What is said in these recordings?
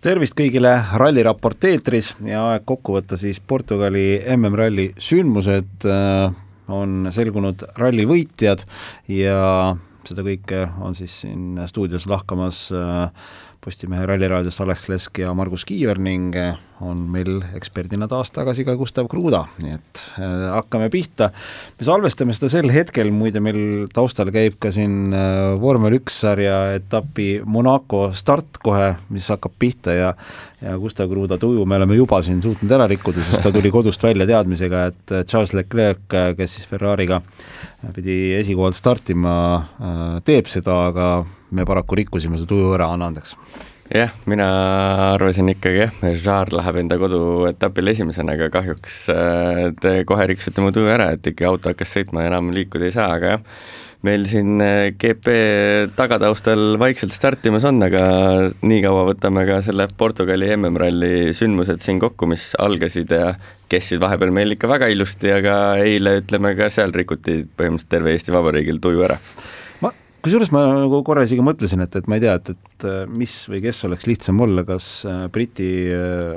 tervist kõigile, Ralliraport eetris ja aeg kokku võtta siis Portugali MM-ralli sündmused, äh, on selgunud ralli võitjad ja seda kõike on siis siin stuudios lahkamas äh, Postimehe Ralliraadiost Alex Lesk ja Margus Kiiver ning eh, on meil eksperdina taas tagasi ka Gustav Kruda, nii et äh, hakkame pihta. me salvestame seda sel hetkel, muide meil taustal käib ka siin äh, vormel üks sarja etapi Monaco start kohe, mis hakkab pihta ja ja Gustav Kruda tuju me oleme juba siin suutnud ära rikkuda, sest ta tuli kodust välja teadmisega, et Charles Leclerc, kes siis Ferrari'ga pidi esikohalt startima, teeb seda, aga me paraku rikkusime su tuju ära, anna andeks. jah, mina arvasin ikkagi jah, Žar läheb enda koduetapil esimesena, aga kahjuks äh, te kohe rikkusite mu tuju ära, et ikka auto hakkas sõitma ja enam liikuda ei saa, aga jah, meil siin äh, GP tagataustal vaikselt startimas on, aga nii kaua võtame ka selle Portugali MM-ralli sündmused siin kokku, mis algasid ja kestsid vahepeal meil ikka väga ilusti, aga eile ütleme ka seal rikuti põhimõtteliselt terve Eesti Vabariigil tuju ära kusjuures ma nagu korra isegi mõtlesin, et, et ma ei tea, et, et äh, mis või kes oleks lihtsam olla, kas äh, Briti äh,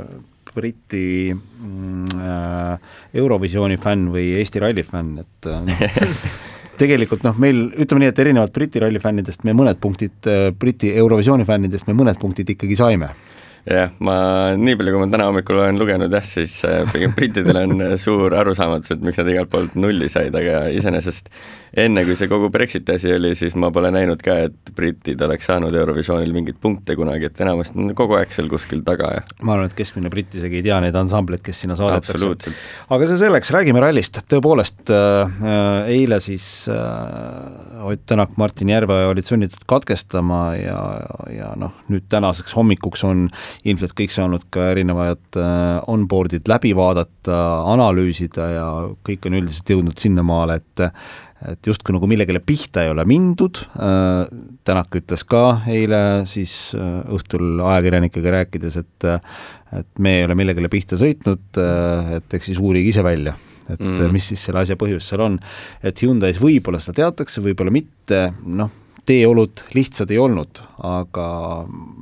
Briti mm, äh, Eurovisiooni fänn või Eesti ralli fänn, et noh, tegelikult noh, meil ütleme nii, et erinevalt Briti ralli fännidest me mõned punktid, Briti Eurovisiooni fännidest me mõned punktid ikkagi saime jah, ma nii palju, kui ma täna hommikul olen lugenud jah, siis pigem brittidel on suur arusaamatus, et miks nad igalt poolt nulli said, aga iseenesest enne, kui see kogu Brexiti asi oli, siis ma pole näinud ka, et britid oleks saanud Eurovisioonil mingeid punkte kunagi, et enamasti on kogu aeg seal kuskil taga ja ma arvan, et keskmine britt isegi ei tea neid ansambleid, kes sinna saadetakse. aga see selleks, räägime rallist, tõepoolest äh, äh eile siis äh, Ott Tänak, Martin Järveoja olid sunnitud katkestama ja, ja noh, nüüd tänaseks hommikuks on ilmselt kõik saanud ka erinevad äh, onboard'id läbi vaadata, analüüsida ja kõik on üldiselt jõudnud sinnamaale, et et justkui nagu millegile pihta ei ole mindud, äh, Tänak ütles ka eile siis äh, õhtul ajakirjanikega rääkides, et et me ei ole millegile pihta sõitnud, et eks siis uurige ise välja, et mm. mis siis selle asja põhjus seal on. et Hyundai's võib-olla seda teatakse, võib-olla mitte, noh, teeolud lihtsad ei olnud, aga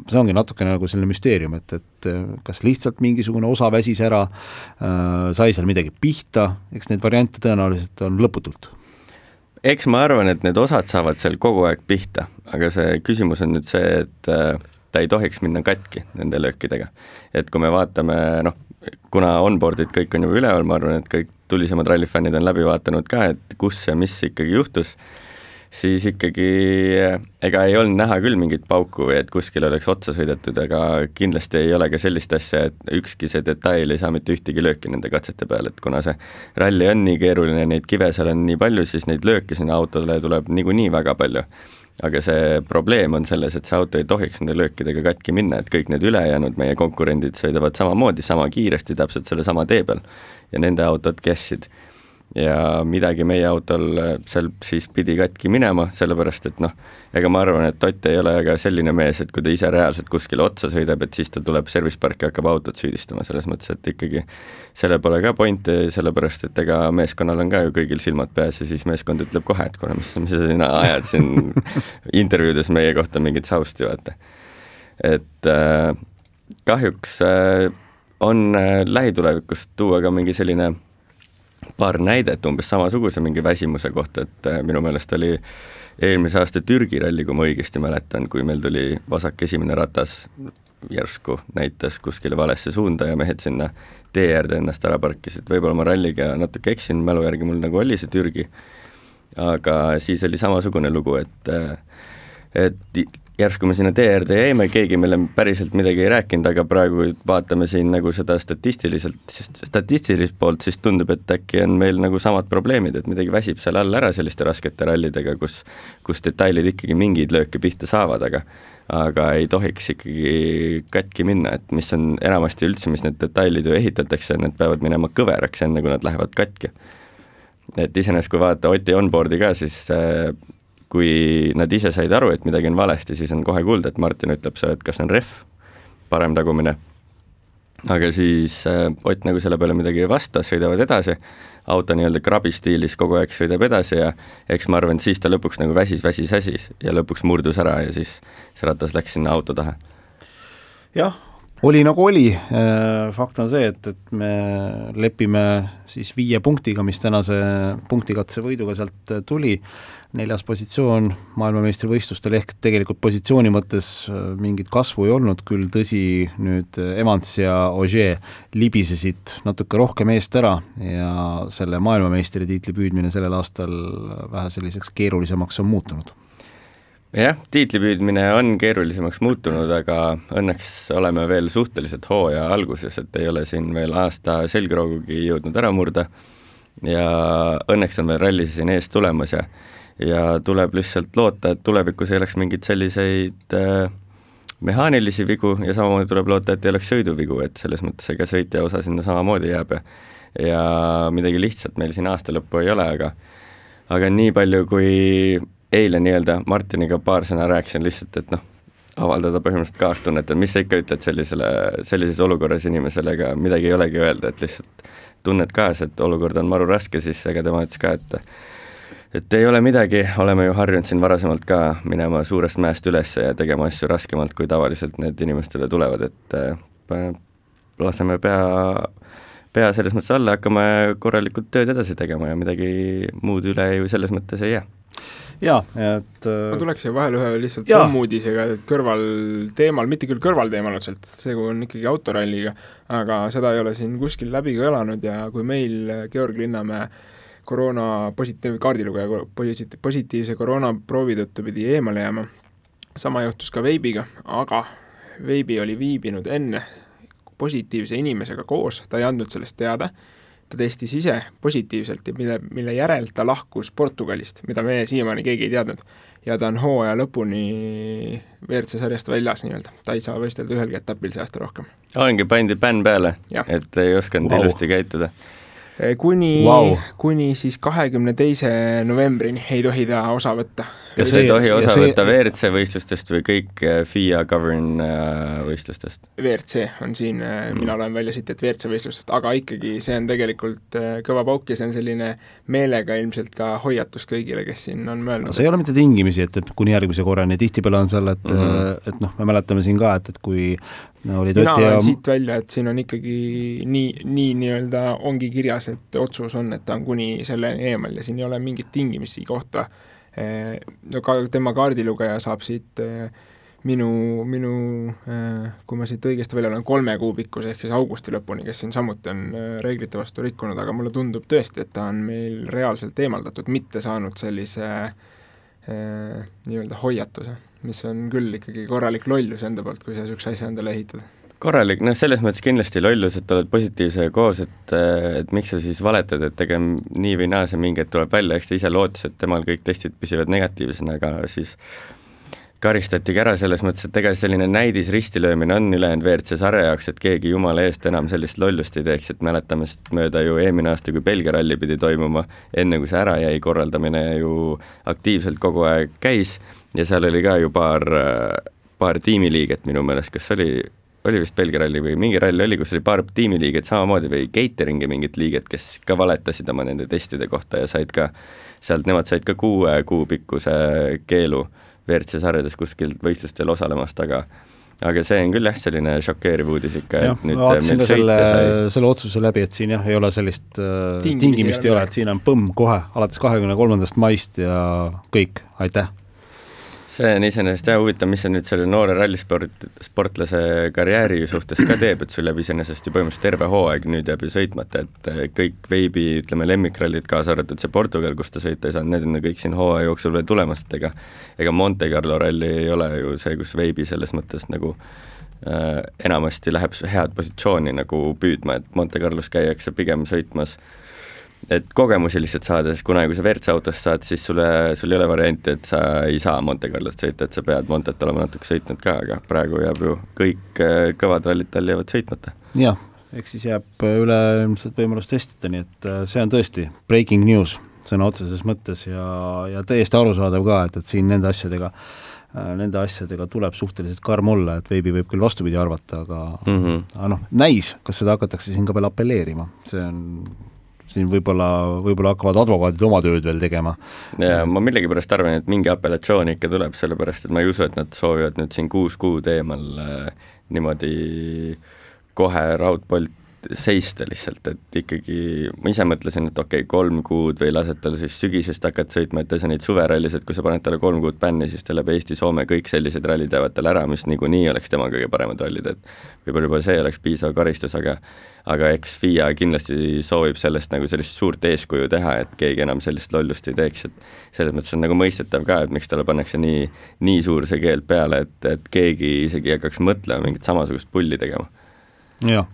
see ongi natukene nagu selline müsteerium, et, et kas lihtsalt mingisugune osa väsis ära äh,, sai seal midagi pihta, eks neid variante tõenäoliselt on lõputult eks ma arvan, et need osad saavad seal kogu aeg pihta, aga see küsimus on nüüd see, et äh, ta ei tohiks minna katki nende löökidega. et kui me vaatame, noh, kuna onboard'id kõik on juba üleval, ma arvan, et kõik tulisemad rallifännid on läbi vaadanud ka, et kus ja mis ikkagi juhtus siis ikkagi ega ei olnud näha küll mingit pauku või et kuskil oleks otsa sõidetud, aga kindlasti ei ole ka sellist asja, et ükski see detail ei saa mitte ühtegi lööki nende katsete peal, et kuna see ralli on nii keeruline, neid kive seal on nii palju, siis neid lööke sinna autole tuleb niikuinii väga palju. aga see probleem on selles, et see auto ei tohiks nende löökidega katki minna, et kõik need ülejäänud meie konkurendid sõidavad samamoodi, sama kiiresti, täpselt sellesama tee peal ja nende autod kestsid ja midagi meie autol äh, seal siis pidi katki minema, sellepärast et noh, ega ma arvan, et Ott ei ole ka selline mees, et kui ta ise reaalselt kuskile otsa sõidab, et siis ta tuleb service parki ja hakkab autot süüdistama, selles mõttes, et ikkagi sellel pole ka pointi, sellepärast et ega meeskonnal on ka ju kõigil silmad peas ja siis meeskond ütleb kohe, et kuule, mis, mis sa siin ajad siin intervjuudes meie kohta mingit sausti, vaata. et äh, kahjuks äh, on äh, lähitulevikus tuua ka mingi selline paar näidet umbes samasuguse mingi väsimuse kohta, et äh, minu meelest oli eelmise aasta Türgi ralli, kui ma õigesti mäletan, kui meil tuli vasak esimene ratas järsku näitas kuskile valesse suunda ja mehed sinna tee äärde ennast ära parkisid, võib-olla ma ralliga natuke eksin, mälu järgi mul nagu oli see Türgi, aga siis oli samasugune lugu, et äh, et järsku me sinna äärde jäime, keegi meile päriselt midagi ei rääkinud, aga praegu vaatame siin nagu seda statistiliselt, statistilist poolt, siis tundub, et äkki on meil nagu samad probleemid, et midagi väsib seal all ära selliste raskete rallidega, kus kus detailid ikkagi mingeid lööke pihta saavad, aga aga ei tohiks ikkagi katki minna, et mis on enamasti üldse, mis need detailid ju ehitatakse, need peavad minema kõveraks, enne kui nad lähevad katki. et iseenesest, kui vaadata Oti onboard'i ka, siis äh, kui nad ise said aru, et midagi on valesti, siis on kohe kuulda, et Martin ütleb see, et kas on ref, parem tagumine. aga siis äh, Ott nagu selle peale midagi ei vasta, sõidavad edasi, auto nii-öelda krabi stiilis kogu aeg sõidab edasi ja eks ma arvan, et siis ta lõpuks nagu väsis, väsis, väsis ja lõpuks murdus ära ja siis see ratas läks sinna auto taha. jah, oli nagu oli, fakt on see, et, et me lepime siis viie punktiga, mis tänase punktikatse võiduga sealt tuli, neljas positsioon maailmameistrivõistlustel, ehk tegelikult positsiooni mõttes äh, mingit kasvu ei olnud, küll tõsi, nüüd Evans ja Ogier libisesid natuke rohkem eest ära ja selle maailmameistritiitli püüdmine sellel aastal vähe selliseks keerulisemaks on muutunud. Jah, tiitli püüdmine on keerulisemaks muutunud, aga õnneks oleme veel suhteliselt hooaja alguses, et ei ole siin veel aasta selgroogugi jõudnud ära murda. Ja õnneks on veel ralli siin ees tulemas ja ja tuleb lihtsalt loota, et tulevikus ei oleks mingeid selliseid äh, mehaanilisi vigu ja samamoodi tuleb loota, et ei oleks sõiduvigu, et selles mõttes ega sõitja osa sinna samamoodi jääb. Ja ja midagi lihtsat meil siin aasta lõppu ei ole, aga aga nii palju, kui eile nii-öelda Martiniga paar sõna rääkisin lihtsalt, et noh, avaldada põhimõtteliselt kaastunnet, et mis sa ikka ütled sellisele, sellises olukorras inimesele, ega midagi ei olegi öelda, et lihtsalt tunned kaasa, et olukord on maru raske, siis ega tema ütles ka, et et ei ole midagi, oleme ju harjunud siin varasemalt ka minema suurest mäest üles ja tegema asju raskemalt, kui tavaliselt need inimestele tulevad, et äh, laseme pea, pea selles mõttes alla, hakkame korralikult tööd edasi tegema ja midagi muud üle ju selles mõttes ei jää. Jaa, et ma tuleks siia vahele ühe lihtsalt pommuudisega kõrvalteemal, mitte küll kõrvalteemal otseselt, segu on ikkagi autoralliga, aga seda ei ole siin kuskil läbi kõlanud ja kui meil Georg Linnamäe koroona positiivne kaardilugeja positiivse koroonaproovi tõttu pidi eemale jääma. sama juhtus ka Veibiga, aga Veibi oli viibinud enne positiivse inimesega koos, ta ei andnud sellest teada, ta testis ise positiivselt ja mille, mille järel ta lahkus Portugalist, mida meie siiamaani keegi ei teadnud. ja ta on hooaja lõpuni WRC sarjast väljas nii-öelda, ta ei saa võistelda ühelgi etapil see aasta rohkem. ongi, pandi bänn peale, et ei osanud wow. ilusti käituda kuni wow., kuni siis kahekümne teise novembrini ei tohi ta osa võtta. Kas ei tohi osa see... võtta WRC võistlustest või kõik eh, FIA Govern eh, võistlustest? WRC on siin mm., mina loen välja siit, et WRC võistlustest, aga ikkagi see on tegelikult kõva pauk ja see on selline meelega ilmselt ka hoiatus kõigile, kes siin on mõelnud. see ei ole mitte tingimisi, et, et kuni järgmise korrani, tihtipeale on seal, et mm, -hmm. et noh, me mäletame siin ka, et, et kui no, oli mina loen ja... siit välja, et siin on ikkagi nii, nii nii-öelda ongi kirjas, et otsus on, et ta on kuni selleni eemal ja siin ei ole mingit tingimisi kohta. Eh, no ka tema kaardilugeja saab siit eh, minu, minu, eh, kui ma siit õigesti välja loen, kolme kuu pikkuse ehk siis augusti lõpuni, kes siin samuti on reeglite vastu rikkunud, aga mulle tundub tõesti, et ta on meil reaalselt eemaldatud, mitte saanud sellise nii-öelda hoiatuse mis on küll ikkagi korralik lollus enda poolt, kui sa niisuguse asja endale ehitad. Korralik, noh selles mõttes kindlasti lollus, et oled positiivsega koos, et, et miks sa siis valetad, et ega nii või naa see mingi hetk tuleb välja, eks ta ise lootis, et temal kõik testid püsivad negatiivsena, aga siis karistatigi ära selles mõttes, et ega selline näidis ristilöömine on ülejäänud WRC sarja jaoks, et keegi jumala eest enam sellist lollust ei teeks, et mäletame seda mööda ju eelmine aasta, kui Belgia ralli pidi toimuma, enne kui see ära jäi, korraldamine ju aktiivselt kogu aeg käis. Ja seal oli ka ju paar, paar tiimiliiget minu meelest, kas oli, oli vist Belgia ralli või mingi rall oli, kus oli paar tiimiliiget samamoodi või catering'i mingit liiget, kes ka valetasid oma nende testide kohta ja said ka sealt, nemad said ka kuue kuu pikkuse keelu WRC sarjades kuskil võistlustel osalemast, aga aga see on küll jah, selline šokeeriv uudis ikka, et nüüd vaatasin ka selle, selle otsuse läbi, et siin jah, ei ole sellist äh, tingimist ei ole, et siin on põmm kohe alates kahekümne kolmandast maist ja kõik, aitäh see on iseenesest jah huvitav, mis see nüüd selle noore rallisport, sportlase karjääri suhtes ka teeb, et sul jääb iseenesest ju põhimõtteliselt terve hooaeg nüüd jääb ju sõitmata, et eh, kõik veebi, ütleme, lemmikrallid, kaasa arvatud see Portugal, kus ta sõita ei saanud, need on kõik siin hooaja jooksul veel tulemas, et ega ega Monte Carlo ralli ei ole ju see, kus veebi selles mõttes nagu äh, enamasti läheb head positsiooni nagu püüdma, et Monte Carlos käiakse pigem sõitmas äh, et kogemusi lihtsalt saada, sest kunagi, kui sa WRC autost saad, siis sulle, sul ei ole varianti, et sa ei saa Monte Carlost sõita, et sa pead Montet olema natuke sõitnud ka, aga praegu jääb ju kõik äh, kõvad rallid tal jäävad sõitmata. jah, eks siis jääb üle ilmselt võimalus testida, nii et äh, see on tõesti breaking news sõna otseses mõttes ja, ja täiesti arusaadav ka, et, et siin nende asjadega äh, nende asjadega tuleb suhteliselt karm olla, et veebi võib küll vastupidi arvata, aga mm -hmm. aga noh, näis, kas seda hakatakse siin ka veel apelleerima, see on siin võib-olla, võib-olla hakkavad advokaadid oma tööd veel tegema. ja ma millegipärast arvan, et mingi apellatsioon ikka tuleb, sellepärast et ma ei usu, et nad soovivad nüüd siin kuus kuud eemal äh, niimoodi kohe raudpolt seista lihtsalt, et ikkagi ma ise mõtlesin, et okei okay,, kolm kuud või lased tal siis sügisest hakata sõitma, et ta ei saa neid suverallisid, kui sa paned talle kolm kuud bänni, siis ta läheb Eesti-Soome kõik sellised rallid jäävad tal ära, mis niikuinii oleks tema kõige paremad rallid, et võib-olla juba see oleks piisav karistus, aga aga eks FIA kindlasti soovib sellest nagu sellist suurt eeskuju teha, et keegi enam sellist lollust ei teeks, et selles mõttes on nagu mõistetav ka, et miks talle pannakse nii, nii suur see keeld peale, et, et keegi isegi ei hakkaks mõtlema mingit samasugust pulli tegema. jah.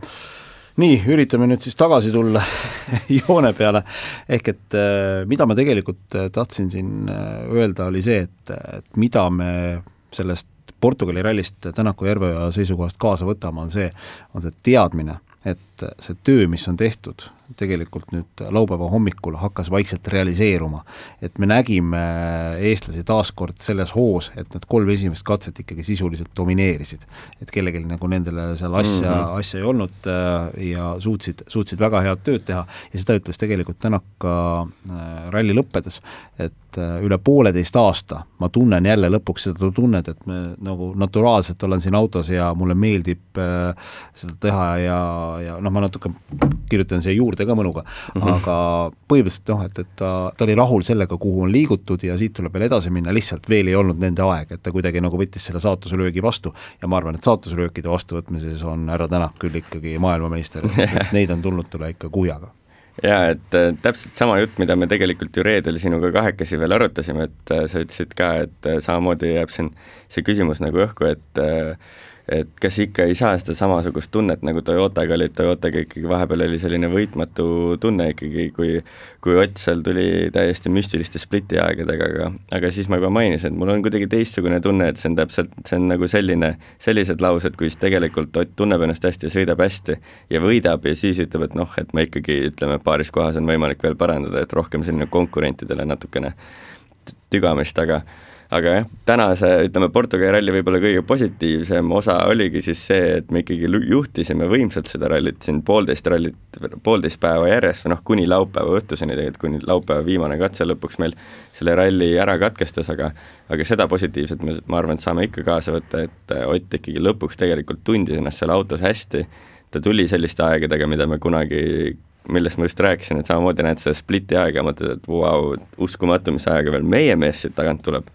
Nii, üritame nüüd siis tagasi tulla joone peale, ehk et äh, mida ma tegelikult äh, tahtsin siin äh, öelda, oli see, et, et mida me sellest Portugali rallist Tänaku Järveoja seisukohast kaasa võtame, on see, on see teadmine, et see töö, mis on tehtud tegelikult nüüd laupäeva hommikul hakkas vaikselt realiseeruma. et me nägime eestlasi taaskord selles hoos, et need kolm esimest katset ikkagi sisuliselt domineerisid. et kellelgi nagu nendele seal asja mm, -hmm. asja ei olnud äh, ja suutsid, suutsid väga head tööd teha ja seda ütles tegelikult Tänak ka äh, ralli lõppedes, et äh, üle pooleteist aasta ma tunnen jälle lõpuks seda tunnet, et me nagu naturaalselt olen siin autos ja mulle meeldib seda teha ja, ja noh, ma natuke kirjutan siia juurde ka mõnuga. Mm, -hmm. aga põhimõtteliselt noh, et, et ta, ta oli rahul sellega, kuhu on liigutud ja siit tuleb veel edasi minna, lihtsalt veel ei olnud nende aeg, et ta kuidagi nagu võttis selle saatuselöögi vastu. Ja ma arvan, et saatuselöökide vastuvõtmises on härra Tänak küll ikkagi maailmameister, et neid on tulnud talle ikka kuhjaga. Jaa, et äh, täpselt sama jutt, mida me tegelikult ju reedel sinuga kahekesi veel arutasime, et äh, sa ütlesid ka, et äh, samamoodi jääb siin see küsimus nagu õhku, et äh, et kas ikka ei saa seda samasugust tunnet, nagu Toyotaga oli, et Toyotaga ikkagi vahepeal oli selline võitmatu tunne ikkagi, kui kui Ott seal tuli täiesti müstiliste spliti aegadega, aga aga siis ma juba mainisin, et mul on kuidagi teistsugune tunne, et see on täpselt, see on nagu selline, sellised laused, kus tegelikult Ott tunneb ennast hästi ja sõidab hästi ja võidab ja siis ütleb, et noh, et me ikkagi ütleme, paaris kohas on võimalik veel parandada, et rohkem selline konkurentidele natukene tügamist, aga aga jah, tänase, ütleme, Portugali ralli võib-olla kõige positiivsem osa oligi siis see, et me ikkagi juhtisime võimsalt seda rallit siin poolteist rallit, poolteist päeva järjest või noh, kuni laupäeva õhtuseni tegelikult, kuni laupäeva viimane katse lõpuks meil selle ralli ära katkestas, aga aga seda positiivset me, ma arvan, et saame ikka kaasa võtta, et Ott ikkagi lõpuks tegelikult tundis ennast seal autos hästi, ta tuli selliste aegadega, mida me kunagi millest ma just rääkisin, et samamoodi näed seda spliti aega, mõtled, et vau wow,, uskumatu, mis ajaga veel meie mees siit tagant tuleb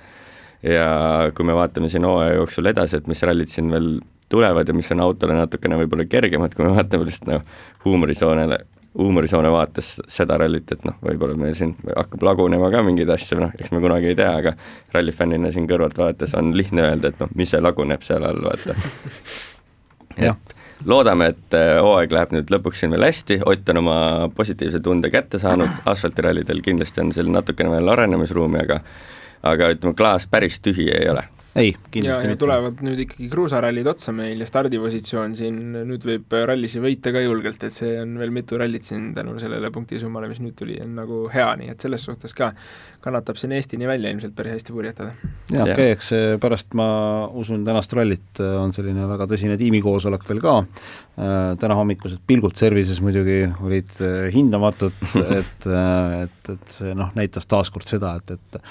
ja kui me vaatame siin hooaja jooksul edasi, et mis rallid siin veel tulevad ja mis on autole natukene võib-olla kergemad, kui me vaatame lihtsalt noh, huumorisoonele, huumorisoone vaates seda rallit, et noh, võib-olla meil siin hakkab lagunema ka mingeid asju, noh, eks me kunagi ei tea, aga rallifännina siin kõrvalt vaadates on lihtne öelda, et noh, mis see laguneb seal all, vaata. Et loodame, et äh, hooaeg läheb nüüd lõpuks siin veel hästi, Ott on oma positiivse tunde kätte saanud, asfaltirallidel kindlasti on seal natukene veel arenemisruumi, aga aga ütleme, klaas päris tühi ei ole ei, kindlasti mitte. tulevad nüüd ikkagi kruusarallid otsa meil ja stardipositsioon siin, nüüd võib rallisi võita ka julgelt, et see on veel mitu rallit siin tänu sellele punktisummale, mis nüüd tuli, on nagu hea, nii et selles suhtes ka kannatab siin Eestini välja ilmselt päris hästi purjetada. jah ja., käiakse pärast, ma usun, tänast rallit on selline väga tõsine tiimikoosolek veel ka, äh, täna hommikused pilgud service'is muidugi olid äh, hindamatud, et, äh, et, et see noh, näitas taaskord seda, et, et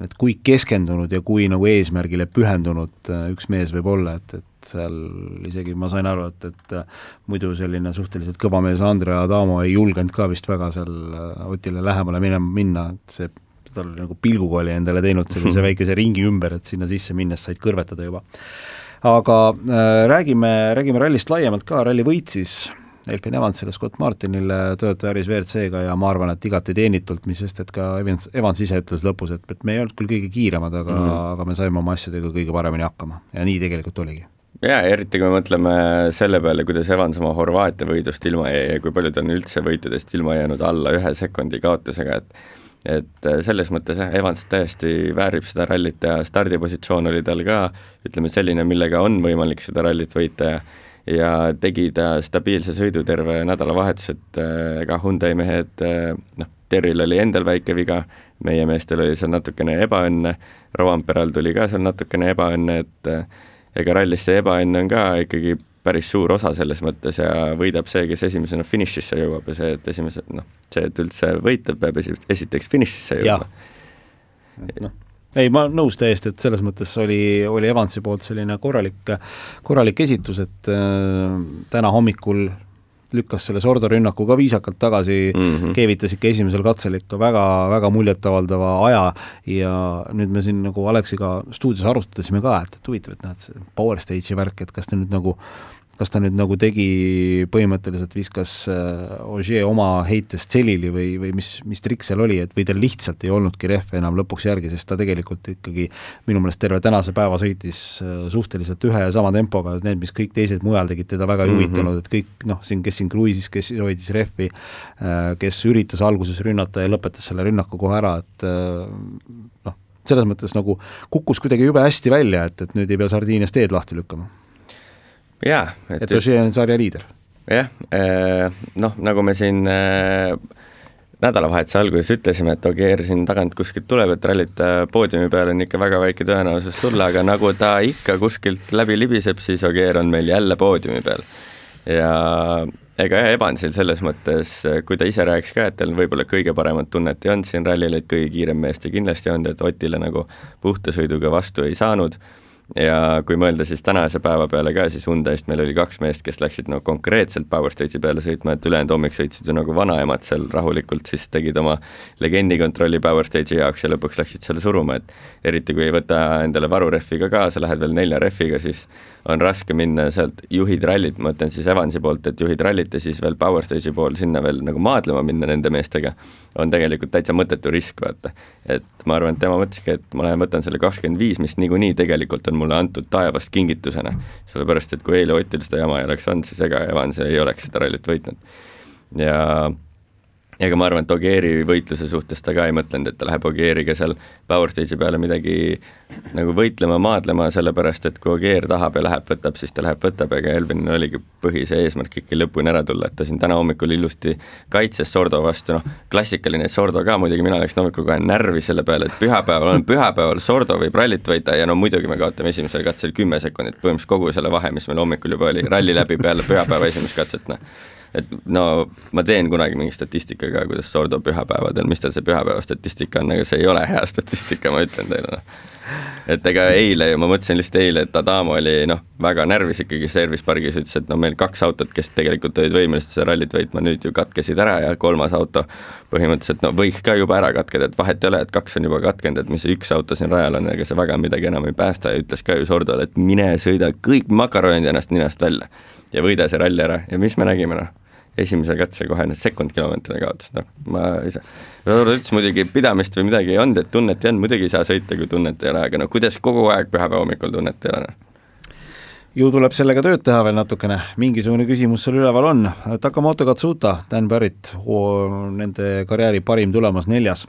et kui keskendunud ja kui nagu eesmärgile pühendunud äh, üks mees võib olla, et, et seal isegi ma sain aru, et, et äh, muidu selline suhteliselt kõva mees Andre Adamo ei julgenud ka vist väga seal äh, Otile lähemale minema, minna, et see tal nagu pilguga oli endale teinud sellise väikese ringi ümber, et sinna sisse minnes said kõrvetada juba. aga äh, räägime, räägime rallist laiemalt ka, ralli võitis Elfin Evansile, Scott Martinile, Toyota Yaris WRC-ga ja ma arvan, et igati teenitult, mis sest, et ka Evans, Evans ise ütles lõpus, et, et me ei olnud küll kõige kiiremad, aga mm, -hmm. aga me saime oma asjadega kõige paremini hakkama ja nii tegelikult oligi jaa, eriti kui me mõtleme selle peale, kuidas Evans oma Horvaatia võidust ilma jäi ja kui palju ta on üldse võitudest ilma jäänud alla ühe sekundi kaotusega, et et selles mõttes jah, Evans tõesti väärib seda rallit ja stardipositsioon oli tal ka ütleme selline, millega on võimalik seda rallit võita ja ja tegi ta stabiilse sõidu terve nädalavahetus, et äh, ega Hyundai mehed, äh, noh, Terril oli endal väike viga, meie meestel oli seal natukene ebaõnne, Rovamperal tuli ka seal natukene ebaõnne, et äh, ega rallis see ebaõnn on ka ikkagi päris suur osa selles mõttes ja võidab see, kes esimesena finišisse jõuab ja see, et esimese, noh, see, et üldse võita, peab esi-, esiteks finišisse jõudma. noh, ei, ma nõus täiesti, et selles mõttes oli, oli Evansi poolt selline korralik, korralik esitus, et äh, täna hommikul lükkas selle Sordo rünnaku ka viisakalt tagasi mm, -hmm. keevitas ikka esimesel katsel ikka väga, väga muljetavaldava aja ja nüüd me siin nagu Aleksiga stuudios arutasime ka, et, et huvitav, et näed, see Power Stage'i värk, et kas ta nüüd nagu kas ta nüüd nagu tegi, põhimõtteliselt viskas äh, Ogier oma heitest selili või, või mis, mis trikk seal oli, et või tal lihtsalt ei olnudki rehve enam lõpuks järgi, sest ta tegelikult ikkagi minu meelest terve tänase päeva sõitis äh, suhteliselt ühe ja sama tempoga, et need, mis kõik teised mujal tegid, teda väga ei mm -hmm. huvitanud, et kõik noh, siin, kes siin kruiisis, kes hoidis rehvi, äh, kes üritas alguses rünnata ja lõpetas selle rünnaku kohe ära, et noh, selles mõttes nagu kukkus kuidagi jube hästi välja, et, et nüüd ei pea Sardiinias teed lahti lükkama jaa. et, Ožee on sarja liider. jah, äh, noh, nagu me siin äh, nädalavahetuse alguses ütlesime, et Ogier siin tagant kuskilt tuleb, et rallita poodiumi peale on ikka väga väike tõenäosus tulla, aga nagu ta ikka kuskilt läbi libiseb, siis Ogier on meil jälle poodiumi peal. ja ega jah, Evansil selles mõttes, kui ta ise rääkis ka, et tal võib-olla kõige paremat tunnet ei olnud siin rallil, et kõige kiirem mees ta kindlasti ei olnud, et Otile nagu puhta sõiduga vastu ei saanud ja kui mõelda siis tänase päeva peale ka, siis Hyundai'st meil oli kaks meest, kes läksid no konkreetselt Power Stage'i peale sõitma, et ülejäänud hommik sõitsid ju nagu vanaemad seal rahulikult, siis tegid oma legendikontrolli Power Stage'i jaoks ja lõpuks läksid selle suruma, et eriti kui ei võta endale varurehvi ka kaasa, lähed veel nelja rehviga, siis on raske minna sealt juhid rallit, ma mõtlen siis Evansi poolt, et juhid rallit ja siis veel Power Stage'i pool sinna veel nagu maadlema minna nende meestega, on tegelikult täitsa mõttetu risk, vaata. et ma arvan, et tema mõtleski, et ma lähen võtan selle kakskümmend viis, mis niikuinii tegelikult on mulle antud taevast kingitusena. sellepärast, et kui eile Otil seda jama ei oleks olnud, siis ega Evans ei oleks seda rallit võitnud. ja ega ma arvan, et Ogieri võitluse suhtes ta ka ei mõtlenud, et ta läheb Ogieriga seal Power Stage'i peale midagi nagu võitlema, maadlema, sellepärast et kui Ogier tahab ja läheb, võtab, siis ta läheb, võtab, ega Elvinil oligi põhise eesmärk ikkagi lõpuni ära tulla, et ta siin täna hommikul ilusti kaitses Sordo vastu, noh, klassikaline Sordo ka muidugi, mina läksin hommikul kohe närvi selle peale, et pühapäeval on pühapäeval, Sordo võib rallit võita ja no muidugi me kaotame esimesel katsel kümme sekundit, põhimõtteliselt kogu selle vahe, mis meil hommikul juba oli, ralli läbi peale pühapäeva esimest katset, noh et no ma teen kunagi mingi statistika ka, kuidas Sordo pühapäevadel, mis tal see pühapäeva statistika on, aga see ei ole hea statistika, ma ütlen teile, noh. et ega eile ju, ma mõtlesin lihtsalt eile, et Adamo oli noh, väga närvis ikkagi service pargis, ütles, et no meil kaks autot, kes tegelikult olid võimelised seda rallit võitma, nüüd ju katkesid ära ja kolmas auto põhimõtteliselt no võiks ka juba ära katkeda, et vahet ei ole, et kaks on juba katkenud, et mis üks auto siin rajal on, ega see väga midagi enam ei päästa. Ja ütles ka ju Sordole, et mine sõida kõik makaronid ennast ninast välja ja võida see ralli ära. Ja mis me nägime, noh esimese katse kohe need sekund kilomeetrile kaotas, noh, ma ei saa, ütles muidugi pidamist või midagi ei olnud, et tunnet ei olnud, muidugi ei saa sõita, kui tunnet ei ole, aga no kuidas kogu aeg pühapäeva hommikul tunnet ei ole, noh. Ju tuleb sellega tööd teha veel natukene, mingisugune küsimus seal üleval on, Takamoto Katsuta, Dan Barrett, nende karjääri parim tulemas neljas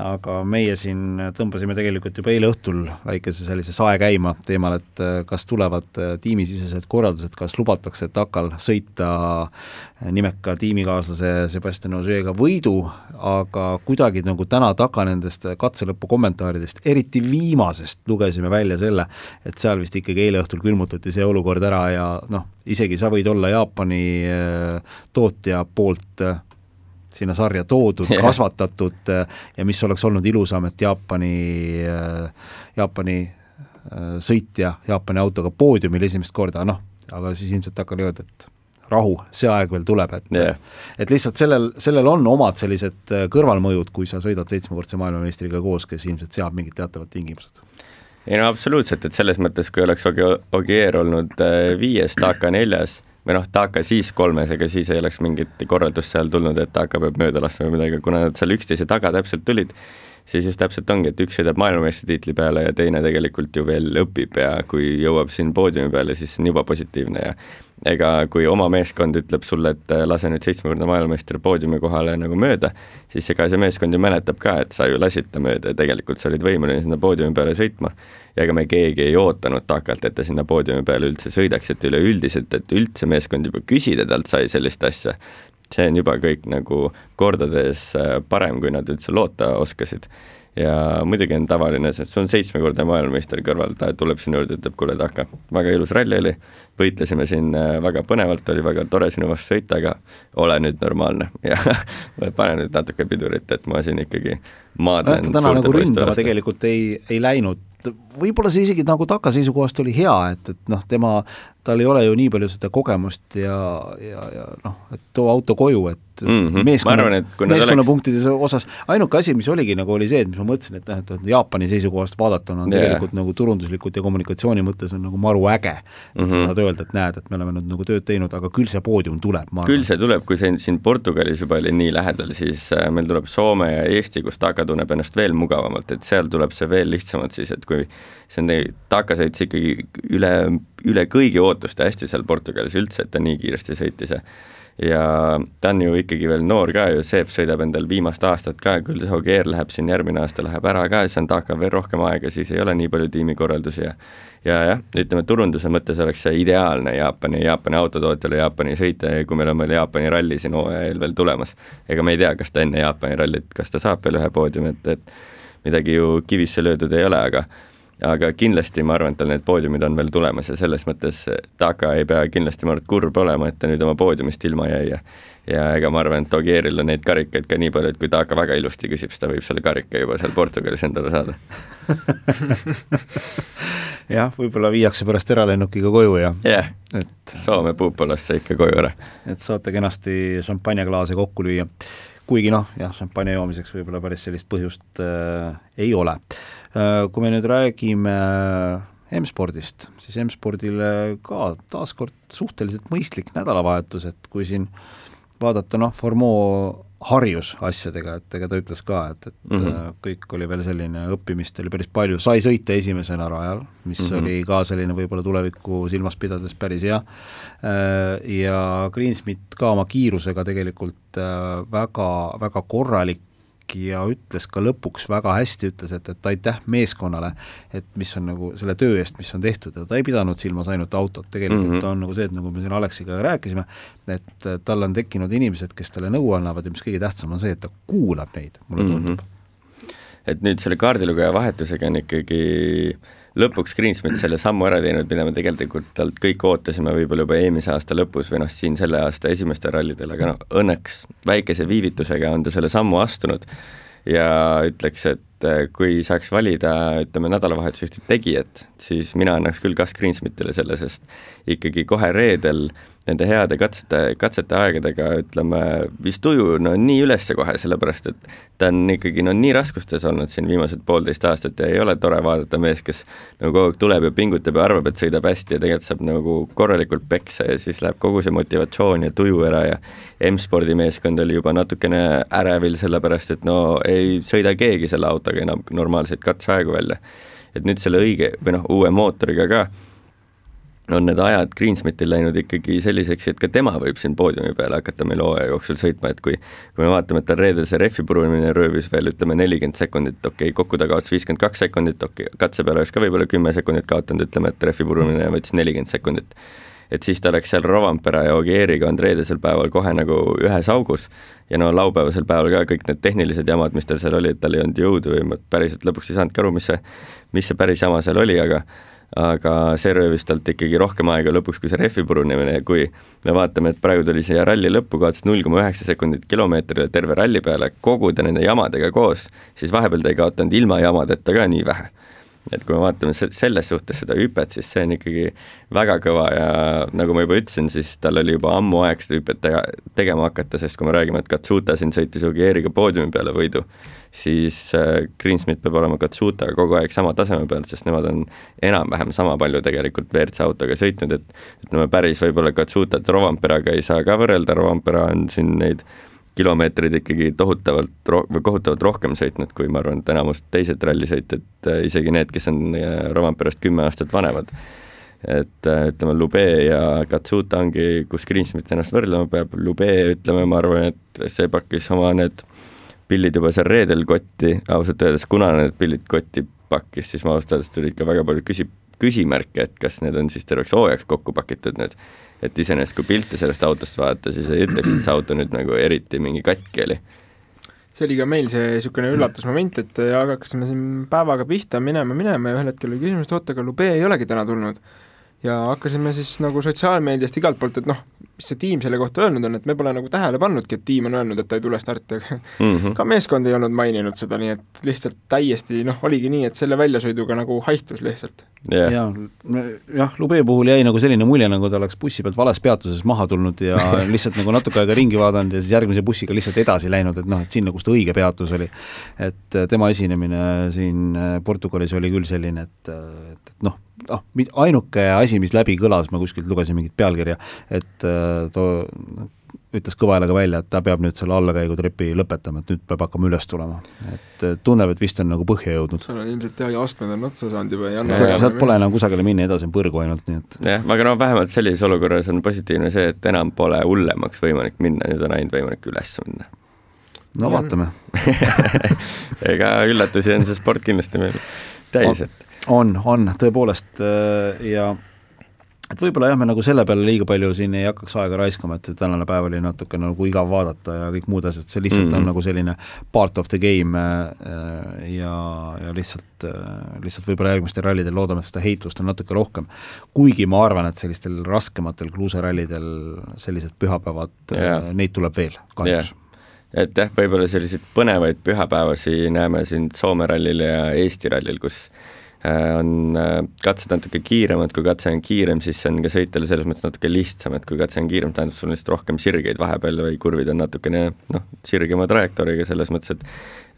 aga meie siin tõmbasime tegelikult juba eile õhtul väikese sellise sae käima teemal, et äh, kas tulevad äh, tiimisisesed korraldused, kas lubatakse TAKal sõita äh, nimeka tiimikaaslase Sebastian Ožeega võidu, aga kuidagi nagu täna TAKa nendest katselõpu kommentaaridest, eriti viimasest lugesime välja selle, et seal vist ikkagi eile õhtul külmutati see olukord ära ja noh, isegi sa võid olla Jaapani tootja poolt sinna sarja toodud yeah., kasvatatud äh, ja mis oleks olnud ilusam, et Jaapani, äh, Jaapani äh, sõitja Jaapani autoga poodiumil esimest korda, noh, aga siis ilmselt hakkab öelda, et rahu, see aeg veel tuleb, et yeah. et lihtsalt sellel, sellel on omad sellised kõrvalmõjud, kui sa sõidad seitsmekordse maailmameistriga koos, kes ilmselt seab mingid teatavad tingimused ei no absoluutselt, et selles mõttes, kui oleks Ogier olnud viies, Taka neljas või noh, Taka siis kolmes, ega siis ei oleks mingit korraldust seal tulnud, et Taka peab mööda laskma või midagi, kuna nad seal üksteise taga täpselt tulid, siis just täpselt ongi, et üks sõidab maailmameistritiitli peale ja teine tegelikult ju veel õpib ja kui jõuab siin poodiumi peale, siis see on juba positiivne ja ega kui oma meeskond ütleb sulle, et äh, lase nüüd seitsmekordne maailmameister poodiumi kohale nagu mööda, siis ega see meeskond ju mäletab ka, et sa ju lasid ta mööda ja tegelikult sa olid võimeline sinna poodiumi peale sõitma. ja ega me keegi ei ootanud takalt, et ta sinna poodiumi peale üldse sõidaks, et üleüldiselt, et üldse meeskond juba küsida talt sai sellist asja, see on juba kõik nagu kordades äh, parem, kui nad üldse loota oskasid. Ja muidugi on tavaline, sest sul on seitsmekordne maailmameister kõrval, ta tuleb sinu juurde, ütleb, kuule, Taka, väga ilus ralli oli, võitlesime siin äh, väga põnevalt, oli väga tore sinu vastu sõita, aga ole nüüd normaalne. Ja pane nüüd natuke pidurit, et ma siin ikkagi maadlen täna nagu ründama tegelikult ei, ei läinud, võib-olla see isegi nagu Taka seisukohast oli hea, et, et noh, tema, tal ei ole ju nii palju seda kogemust ja, ja, ja noh, et too auto koju, et mm -hmm. meeskonna, meeskonnapunktide oleks... osas, ainuke asi, mis oligi nagu, oli see, et mis ma mõtlesin, et noh, et Jaapani seisukohast vaadatuna on yeah. tegelikult nagu turunduslikult ja kommunikatsiooni mõttes on nagu maru äge, et mm -hmm. sa saad öelda, et näed, et me oleme nüüd nagu tööd teinud, aga küll see poodium tuleb, küll see tuleb, kui see siin Portugalis juba oli nii lähedal, siis äh, meil tuleb Soome ja Eesti, kus Taka tunneb ennast veel mugavamalt, et seal tuleb see veel lihtsamalt siis, et kui see on, Taka sõitis ikkagi üle, üle kõigi ootuste hästi seal Portugalis üldse, et ta nii kiiresti sõitis ja ja ta on ju ikkagi veel noor ka ju, Seep sõidab endal viimast aastat ka, küll see Ogier läheb siin järgmine aasta, läheb ära ka, siis on Taka veel rohkem aega, siis ei ole nii palju tiimikorraldusi ja ja jah, ütleme turunduse mõttes oleks see ideaalne Jaapani, Jaapani autotootjale Jaapani sõita ja kui meil on veel Jaapani ralli siin hooaja eel veel tulemas, ega me ei tea, kas ta enne Jaapani rallit, kas ta saab veel ühe poodiumi, et, et midagi ju kivisse löödud ei ole, aga aga kindlasti ma arvan, et tal need poodiumid on veel tulemas ja selles mõttes Taka ei pea kindlasti, ma arvan, et kurb olema, et ta nüüd oma poodiumist ilma jäi ja ja ega ma arvan, et Ogieril on neid karikaid ka nii palju, et kui Taka väga ilusti küsib, siis ta võib selle karika juba seal Portugalis endale saada jah, võib-olla viiakse pärast eralennukiga koju ja yeah., et Soome Puupalasse ikka koju ära. et saate kenasti šampanjaklaase kokku lüüa kuigi noh, jah, šampanja joomiseks võib-olla päris sellist põhjust äh, ei ole äh,. Kui me nüüd räägime äh, M-spordist, siis M-spordile ka taaskord suhteliselt mõistlik nädalavahetus, et kui siin vaadata noh, Formeau harjus asjadega, et ega ta ütles ka, et, et mm -hmm. kõik oli veel selline, õppimist oli päris palju, sai sõita esimesena rajal, mis mm -hmm. oli ka selline võib-olla tulevikku silmas pidades päris hea, äh, ja Greensmit ka oma kiirusega tegelikult äh, väga, väga korralik ja ütles ka lõpuks väga hästi, ütles, et, et aitäh meeskonnale, et mis on nagu selle töö eest, mis on tehtud ja ta ei pidanud silmas ainult autot, tegelikult mm -hmm. on nagu see, et nagu me siin Aleksiga rääkisime, et tal on tekkinud inimesed, kes talle nõu annavad ja mis kõige tähtsam on see, et ta kuulab neid, mulle tundub mm. -hmm. et nüüd selle kaardilugeja vahetusega on ikkagi lõpuks Greensmit selle sammu ära teinud, mida me tegelikult talt kõik ootasime võib-olla juba eelmise aasta lõpus või noh, siin selle aasta esimestel rallidel, aga noh, õnneks väikese viivitusega on ta selle sammu astunud ja ütleks, et äh, kui saaks valida, ütleme, nädalavahetuse ühte tegijat, siis mina annaks küll Gus Greensmitile selle, sest ikkagi kohe reedel nende heade katsete, katsete aegadega ütleme, vist tuju no nii üles kohe, sellepärast et ta on ikkagi no nii raskustes olnud siin viimased poolteist aastat ja ei ole tore vaadata mees, kes nagu kogu aeg tuleb ja pingutab ja arvab, et sõidab hästi ja tegelikult saab nagu korralikult peksa ja siis läheb kogu see motivatsioon ja tuju ära ja M-spordi meeskond oli juba natukene ärevil, sellepärast et no ei sõida keegi selle autoga enam normaalseid katseaegu välja. et nüüd selle õige või noh, uue mootoriga ka on need ajad Greensmitil läinud ikkagi selliseks, et ka tema võib siin poodiumi peale hakata meil hooaja jooksul sõitma, et kui kui me vaatame, et tal reedel see rehvi purumine röövis veel ütleme nelikümmend sekundit, okei okay,, kokku ta kaotas viiskümmend kaks sekundit, okei okay,, katse peale oleks ka võib-olla kümme sekundit kaotanud, ütleme, et rehvi purumine võttis nelikümmend sekundit. et siis ta läks seal Rovampere ja Ogieriga on reedesel päeval kohe nagu ühes augus ja no laupäevasel päeval ka kõik need tehnilised jamad, mis tal seal oli, et tal ei olnud jõudu või ma päriselt lõpuks ei saanudki aru, mis see, mis see päris jama seal oli, aga aga see röövis talt ikkagi rohkem aega lõpuks kui see rehvi purunemine ja kui me vaatame, et praegu tuli siia ralli lõppu, kaotas null koma üheksa sekundit kilomeetrile terve ralli peale, kogu ta nende jamadega koos, siis vahepeal ta ei kaotanud ilma jamadeta ka nii vähe et kui me vaatame selles suhtes seda hüpet, siis see on ikkagi väga kõva ja nagu ma juba ütlesin, siis tal oli juba ammu aeg seda hüpet tega, tegema hakata, sest kui me räägime, et Katsuta siin sõitis Ogieriga poodiumi peale võidu, siis äh, Greensmith peab olema Katsutaga kogu aeg sama taseme peal, sest nemad on enam-vähem sama palju tegelikult WRC autoga sõitnud, et ütleme, päris võib-olla Katsutat Rovamperaga ei saa ka võrrelda, Rovampera on siin neid kilomeetreid ikkagi tohutavalt ro-, või kohutavalt rohkem sõitnud, kui ma arvan, et enamus teised rallisõitjad, äh, isegi need, kes on äh, Romperast kümme aastat vanemad. et äh, ütleme, Lube ja Katsuta ongi, kus Greensmith ennast võrdlema peab, Lube ütleme, ma arvan, et see pakkis oma need pillid juba seal reedel kotti, ausalt öeldes, kuna need pillid kotti pakkis, siis ma ausalt öeldes tuli ikka väga palju küsi-, küsimärke, et kas need on siis terveks hooajaks kokku pakitud nüüd et iseenesest, kui pilte sellest autost vaadata, siis ei ütleks, et see auto nüüd nagu eriti mingi katki oli. see oli ka meil see niisugune üllatusmoment, et hakkasime siin päevaga pihta minema, minema ja ühel hetkel oli küsimus, et oota, aga Lube ei olegi täna tulnud ja hakkasime siis nagu sotsiaalmeediast igalt poolt, et noh, mis see tiim selle kohta öelnud on, et me pole nagu tähele pannudki, et tiim on öelnud, et ta ei tule starti, aga mm -hmm. ka meeskond ei olnud maininud seda, nii et lihtsalt täiesti noh, oligi nii, et selle väljasõiduga nagu haihtus lihtsalt yeah.. ja jah, Lube puhul jäi nagu selline mulje, nagu ta oleks bussi pealt vales peatuses maha tulnud ja lihtsalt nagu natuke aega ringi vaadanud ja siis järgmise bussiga lihtsalt edasi läinud, et noh, et sinna, kus ta õige peatus oli. et tema esinemine siin Portugalis oli küll selline, et, et, et noh, noh, ainuke asi, mis läbi kõlas, ma kuskilt lugesin mingit pealkirja, et äh, too ütles kõva häälega välja, et ta peab nüüd selle allakäigutrepi lõpetama, et nüüd peab hakkama üles tulema. et tunneb, et vist on nagu põhja jõudnud. seal on ilmselt jah, ja astmed on otsa saanud juba, ei anna sealt pole enam kusagile minna, edasi on põrgu ainult, nii et jah, aga no vähemalt sellises olukorras on positiivne see, et enam pole hullemaks võimalik minna, nüüd on ainult võimalik üles minna. no vaatame ega üllatusi on see sport kindlasti meil täis, et on, on tõepoolest äh, ja et võib-olla jah, me nagu selle peale liiga palju siin ei hakkaks aega raiskama, et tänane päev oli natuke nagu igav vaadata ja kõik muud asjad, see lihtsalt mm -hmm. on nagu selline part of the game äh, ja, ja lihtsalt, äh, lihtsalt võib-olla järgmistel rallidel loodame, et seda heitlust on natuke rohkem. kuigi ma arvan, et sellistel raskematel kruuserallidel sellised pühapäevad yeah., neid tuleb veel kahjuks yeah et jah, võib-olla selliseid põnevaid pühapäevasi näeme siin Soome rallil ja Eesti rallil, kus on äh, katsed natuke kiiremad, kui katse on kiirem, siis see on ka sõitjale selles mõttes natuke lihtsam, et kui katse on kiirem, tähendab sul on lihtsalt rohkem sirgeid vahepeal või kurvid on natukene noh, sirgema trajektooriga selles mõttes, et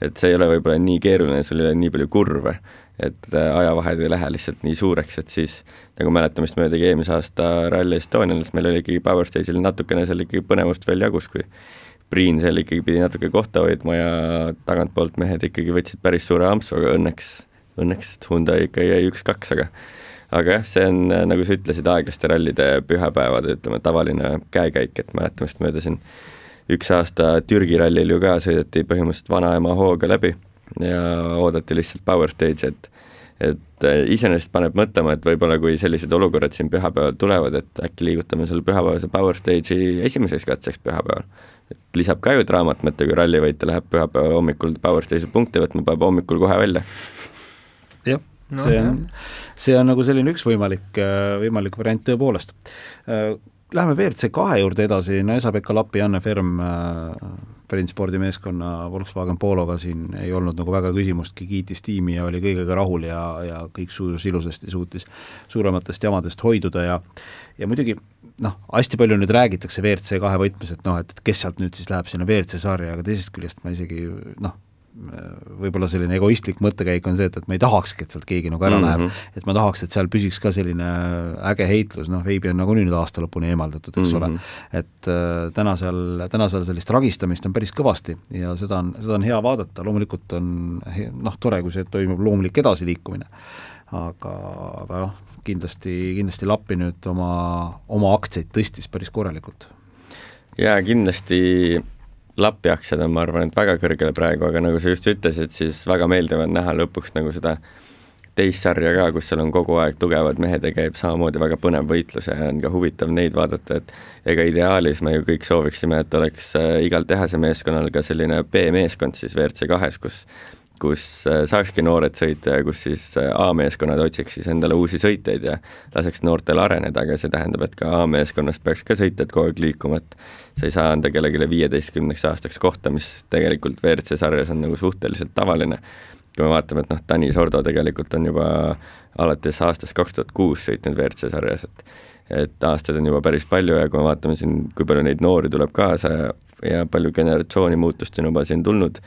et see ei ole võib-olla nii keeruline, sul ei ole nii palju kurve, et äh, ajavahed ei lähe lihtsalt nii suureks, et siis nagu mäletamist möödagi eelmise aasta Rally Estonial, siis meil oli ikkagi Power Stage'il natukene seal ikkagi põnevust veel jagus, kui Priin seal ikkagi pidi natuke kohta hoidma ja tagantpoolt mehed ikkagi võtsid päris suure ampsu, aga õnneks õnneks Hyundai ikka jäi üks-kaks, aga aga jah, see on, äh, nagu sa ütlesid, aeglaste rallide pühapäevade, ütleme, tavaline käekäik, et mäletamist mööda siin üks aasta Türgi rallil ju ka sõideti põhimõtteliselt vanaema hooga läbi ja oodati lihtsalt power stage'i, et et äh, iseenesest paneb mõtlema, et võib-olla kui sellised olukorrad siin pühapäeval tulevad, et äkki liigutame selle pühapäevase power stage'i esimeseks katseks pühapäeval. et lisab ka ju draamat, mõtle kui rallivõitja läheb pühapäeval hommikul power stage'il punkte võtma, paneb hommikul kohe välja jah no,, see on, see on nagu selline üks võimalik, äh, võimalik variant tõepoolest. Äh, läheme WRC kahe juurde edasi, no Esa-Pekka Lappi, Janne Ferm äh, spordimeeskonna Volkswagen Pologa siin ei olnud nagu väga küsimustki, kiitis tiimi ja oli kõigega rahul ja, ja kõik sujus ilusasti, suutis suurematest jamadest hoiduda ja ja muidugi noh, hästi palju nüüd räägitakse WRC kahe võtmes, et noh, et kes sealt nüüd siis läheb sinna WRC sarja, aga teisest küljest ma isegi noh, võib-olla selline egoistlik mõttekäik on see, et, et ma ei tahakski, et sealt keegi nagu ära mm -hmm. läheb, et ma tahaks, et seal püsiks ka selline äge heitlus, noh, Veibi on nagunii nüüd aasta lõpuni eemaldatud, eks mm -hmm. ole, et äh, täna seal, täna seal sellist ragistamist on päris kõvasti ja seda on, seda on hea vaadata, loomulikult on noh, tore, kui see toimub loomulik edasiliikumine, aga, aga noh, kindlasti, kindlasti Lappi nüüd oma, oma aktsiaid tõstis päris korralikult. jaa, kindlasti Lapi aktsiad on, ma arvan, et väga kõrgel praegu, aga nagu sa just ütlesid, siis väga meeldiv on näha lõpuks nagu seda teist sarja ka, kus seal on kogu aeg tugevad mehed ja käib samamoodi väga põnev võitlus ja on ka huvitav neid vaadata, et ega ideaalis me ju kõik sooviksime, et oleks äh, igal tehase meeskonnal ka selline B-meeskond siis WRC kahes, kus kus äh, saakski noored sõita ja kus siis äh, A-meeskonnad otsiks siis endale uusi sõitjaid ja laseks noortel areneda, aga see tähendab, et ka A-meeskonnas peaks ka sõitjad kogu aeg liikuma, et sa ei saa anda kellelegi viieteistkümneks aastaks kohta, mis tegelikult WRC sarjas on nagu suhteliselt tavaline. kui me vaatame, et noh, Tanis Ordo tegelikult on juba alates aastast kaks tuhat kuus sõitnud WRC sarjas, et et aastaid on juba päris palju ja kui me vaatame siin, kui palju neid noori tuleb kaasa ja, ja palju generatsiooni muutust on juba siin tulnud,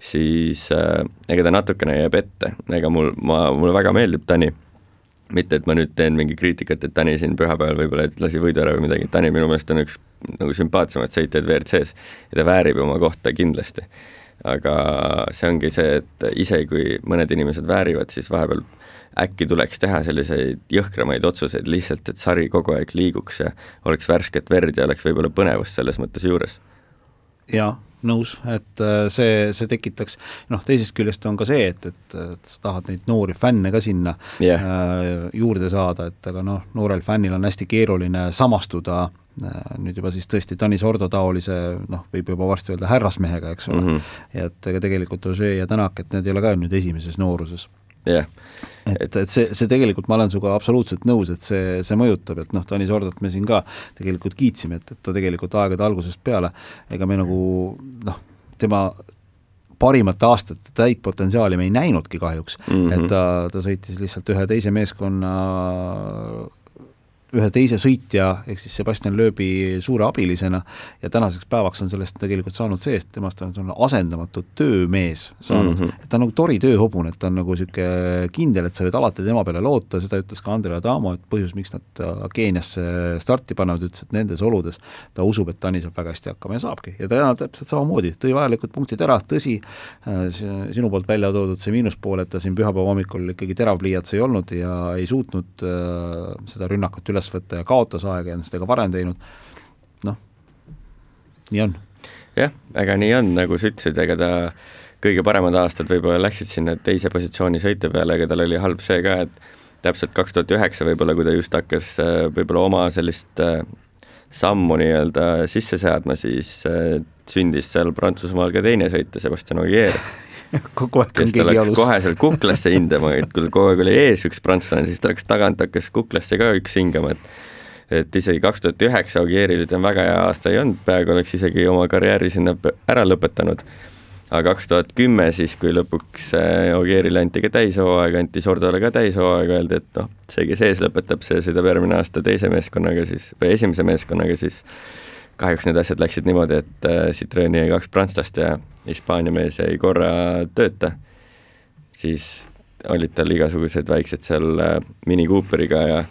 siis äh, ega ta natukene jääb ette, ega mul, ma, mulle väga meeldib Tani, mitte et ma nüüd teen mingi kriitikat, et Tani siin pühapäeval võib-olla lasi võidu ära või midagi, Tani minu meelest on üks nagu sümpaatsemaid sõitjaid WRC-s ja ta väärib oma kohta kindlasti. aga see ongi see, et isegi kui mõned inimesed väärivad, siis vahepeal äkki tuleks teha selliseid jõhkramaid otsuseid lihtsalt, et sari kogu aeg liiguks ja oleks värsket verd ja oleks võib-olla põnevust selles mõttes juures. jah nõus, et äh, see, see tekitaks, noh, teisest küljest on ka see, et, et, et sa tahad neid noori fänne ka sinna yeah. äh, juurde saada, et aga noh, noorel fännil on hästi keeruline samastuda äh, nüüd juba siis tõesti Tanis Ordo taolise noh, võib juba varsti öelda härrasmehega, eks ole mm, -hmm. et ega tegelikult Ožee ja Tänak, et need ei ole ka nüüd esimeses nooruses jah yeah.. et, et see, see tegelikult, ma olen sinuga absoluutselt nõus, et see, see mõjutab, et noh, Tanis Ordat me siin ka tegelikult kiitsime, et, et ta tegelikult aegade algusest peale, ega me nagu noh, tema parimate aastate täit potentsiaali me ei näinudki kahjuks mm, -hmm. et ta, ta sõitis lihtsalt ühe teise meeskonna ühe teise sõitja, ehk siis Sebastian Loebi suure abilisena ja tänaseks päevaks on sellest tegelikult saanud see, et temast on asendamatu töömees saanud mm, -hmm. et ta on nagu tori tööhobune, et ta on nagu niisugune kindel, et sa võid alati tema peale loota, seda ütles ka Andrea Adamo, et põhjus, miks nad Keeniasse starti panevad, ütles, et nendes oludes ta usub, et Tani saab väga hästi hakkama ja saabki. ja täna täpselt samamoodi, tõi vajalikud punktid ära, tõsi, äh, sinu poolt välja toodud see miinuspool, et ta siin pühapäeva hommikul ikkagi terav pliiats ei olnud ja ei suutnud äh, seda rünnakut üles üles võtta ja kaotas aega ja on seda ka varem teinud, noh, nii on. jah, ega nii on, nagu sa ütlesid, ega ta kõige paremad aastad võib-olla läksid sinna teise positsiooni sõite peale, aga tal oli halb see ka, et täpselt kaks tuhat üheksa võib-olla, kui ta just hakkas äh, võib-olla oma sellist äh, sammu nii-öelda sisse seadma, siis äh, sündis seal Prantsusmaal ka teine sõitja, Sebastian Ogier kogu aeg on keegi jalus. kohe seal kuklasse hindama, et kui kogu aeg oli ees üks prantslane, siis ta läks tagant, hakkas kuklasse ka üks hingama, et et isegi kaks tuhat üheksa Ogieril ütleme, väga hea aasta ei olnud, peaaegu oleks isegi oma karjääri sinna ära lõpetanud. aga kaks tuhat kümme siis, kui lõpuks Ogierile anti ka täishooaeg, anti Sordole ka täishooaeg, öeldi, et noh, see, kes ees lõpetab, see sõidab järgmine aasta teise meeskonnaga siis, või esimese meeskonnaga siis kahjuks need asjad läksid niimoodi, et äh, Citroeni jäi kaks prantslast ja Hispaania mees jäi korra tööta, siis olid tal igasugused väiksed seal äh, Mini Cooperiga ja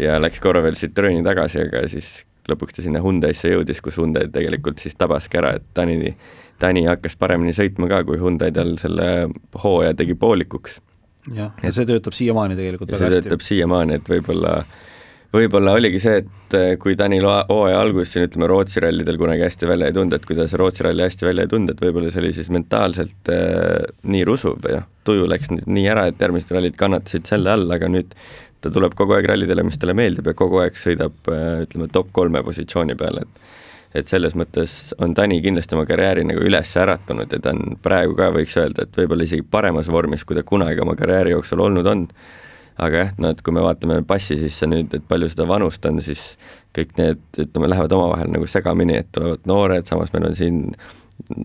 ja läks korra veel Citroeni tagasi, aga siis lõpuks ta sinna Hyundai'sse jõudis, kus Hyundai tegelikult siis tabaski ära, et Tani, Tani hakkas paremini sõitma ka, kui Hyundai tal selle hooaja tegi poolikuks. jah, ja see töötab siiamaani tegelikult väga hästi. see töötab siiamaani, et võib-olla äh, võib-olla oligi see, et eh, kui Tanil hooaja alguses siin ütleme, Rootsi rallidel kunagi hästi välja ei tulnud, et kui ta see Rootsi ralli hästi välja ei tulnud, et võib-olla see oli siis mentaalselt äh, nii rusuv noh, tuju läks nüüd nii ära, et järgmised rallid kannatasid selle all, aga nüüd ta tuleb kogu aeg rallidele, mis talle meeldib ja kogu aeg sõidab äh, ütleme, top kolme positsiooni peal, et et selles mõttes on Tani kindlasti oma karjääri nagu üles äratunud ja ta on praegu ka, võiks öelda, et võib-olla isegi paremas vormis, kui ta kunagi oma karjääri jooksul olnud on aga jah, no et kui me vaatame passi sisse nüüd, et palju seda vanust on, siis kõik need, ütleme, lähevad omavahel nagu segamini, et tulevad noored, samas meil on siin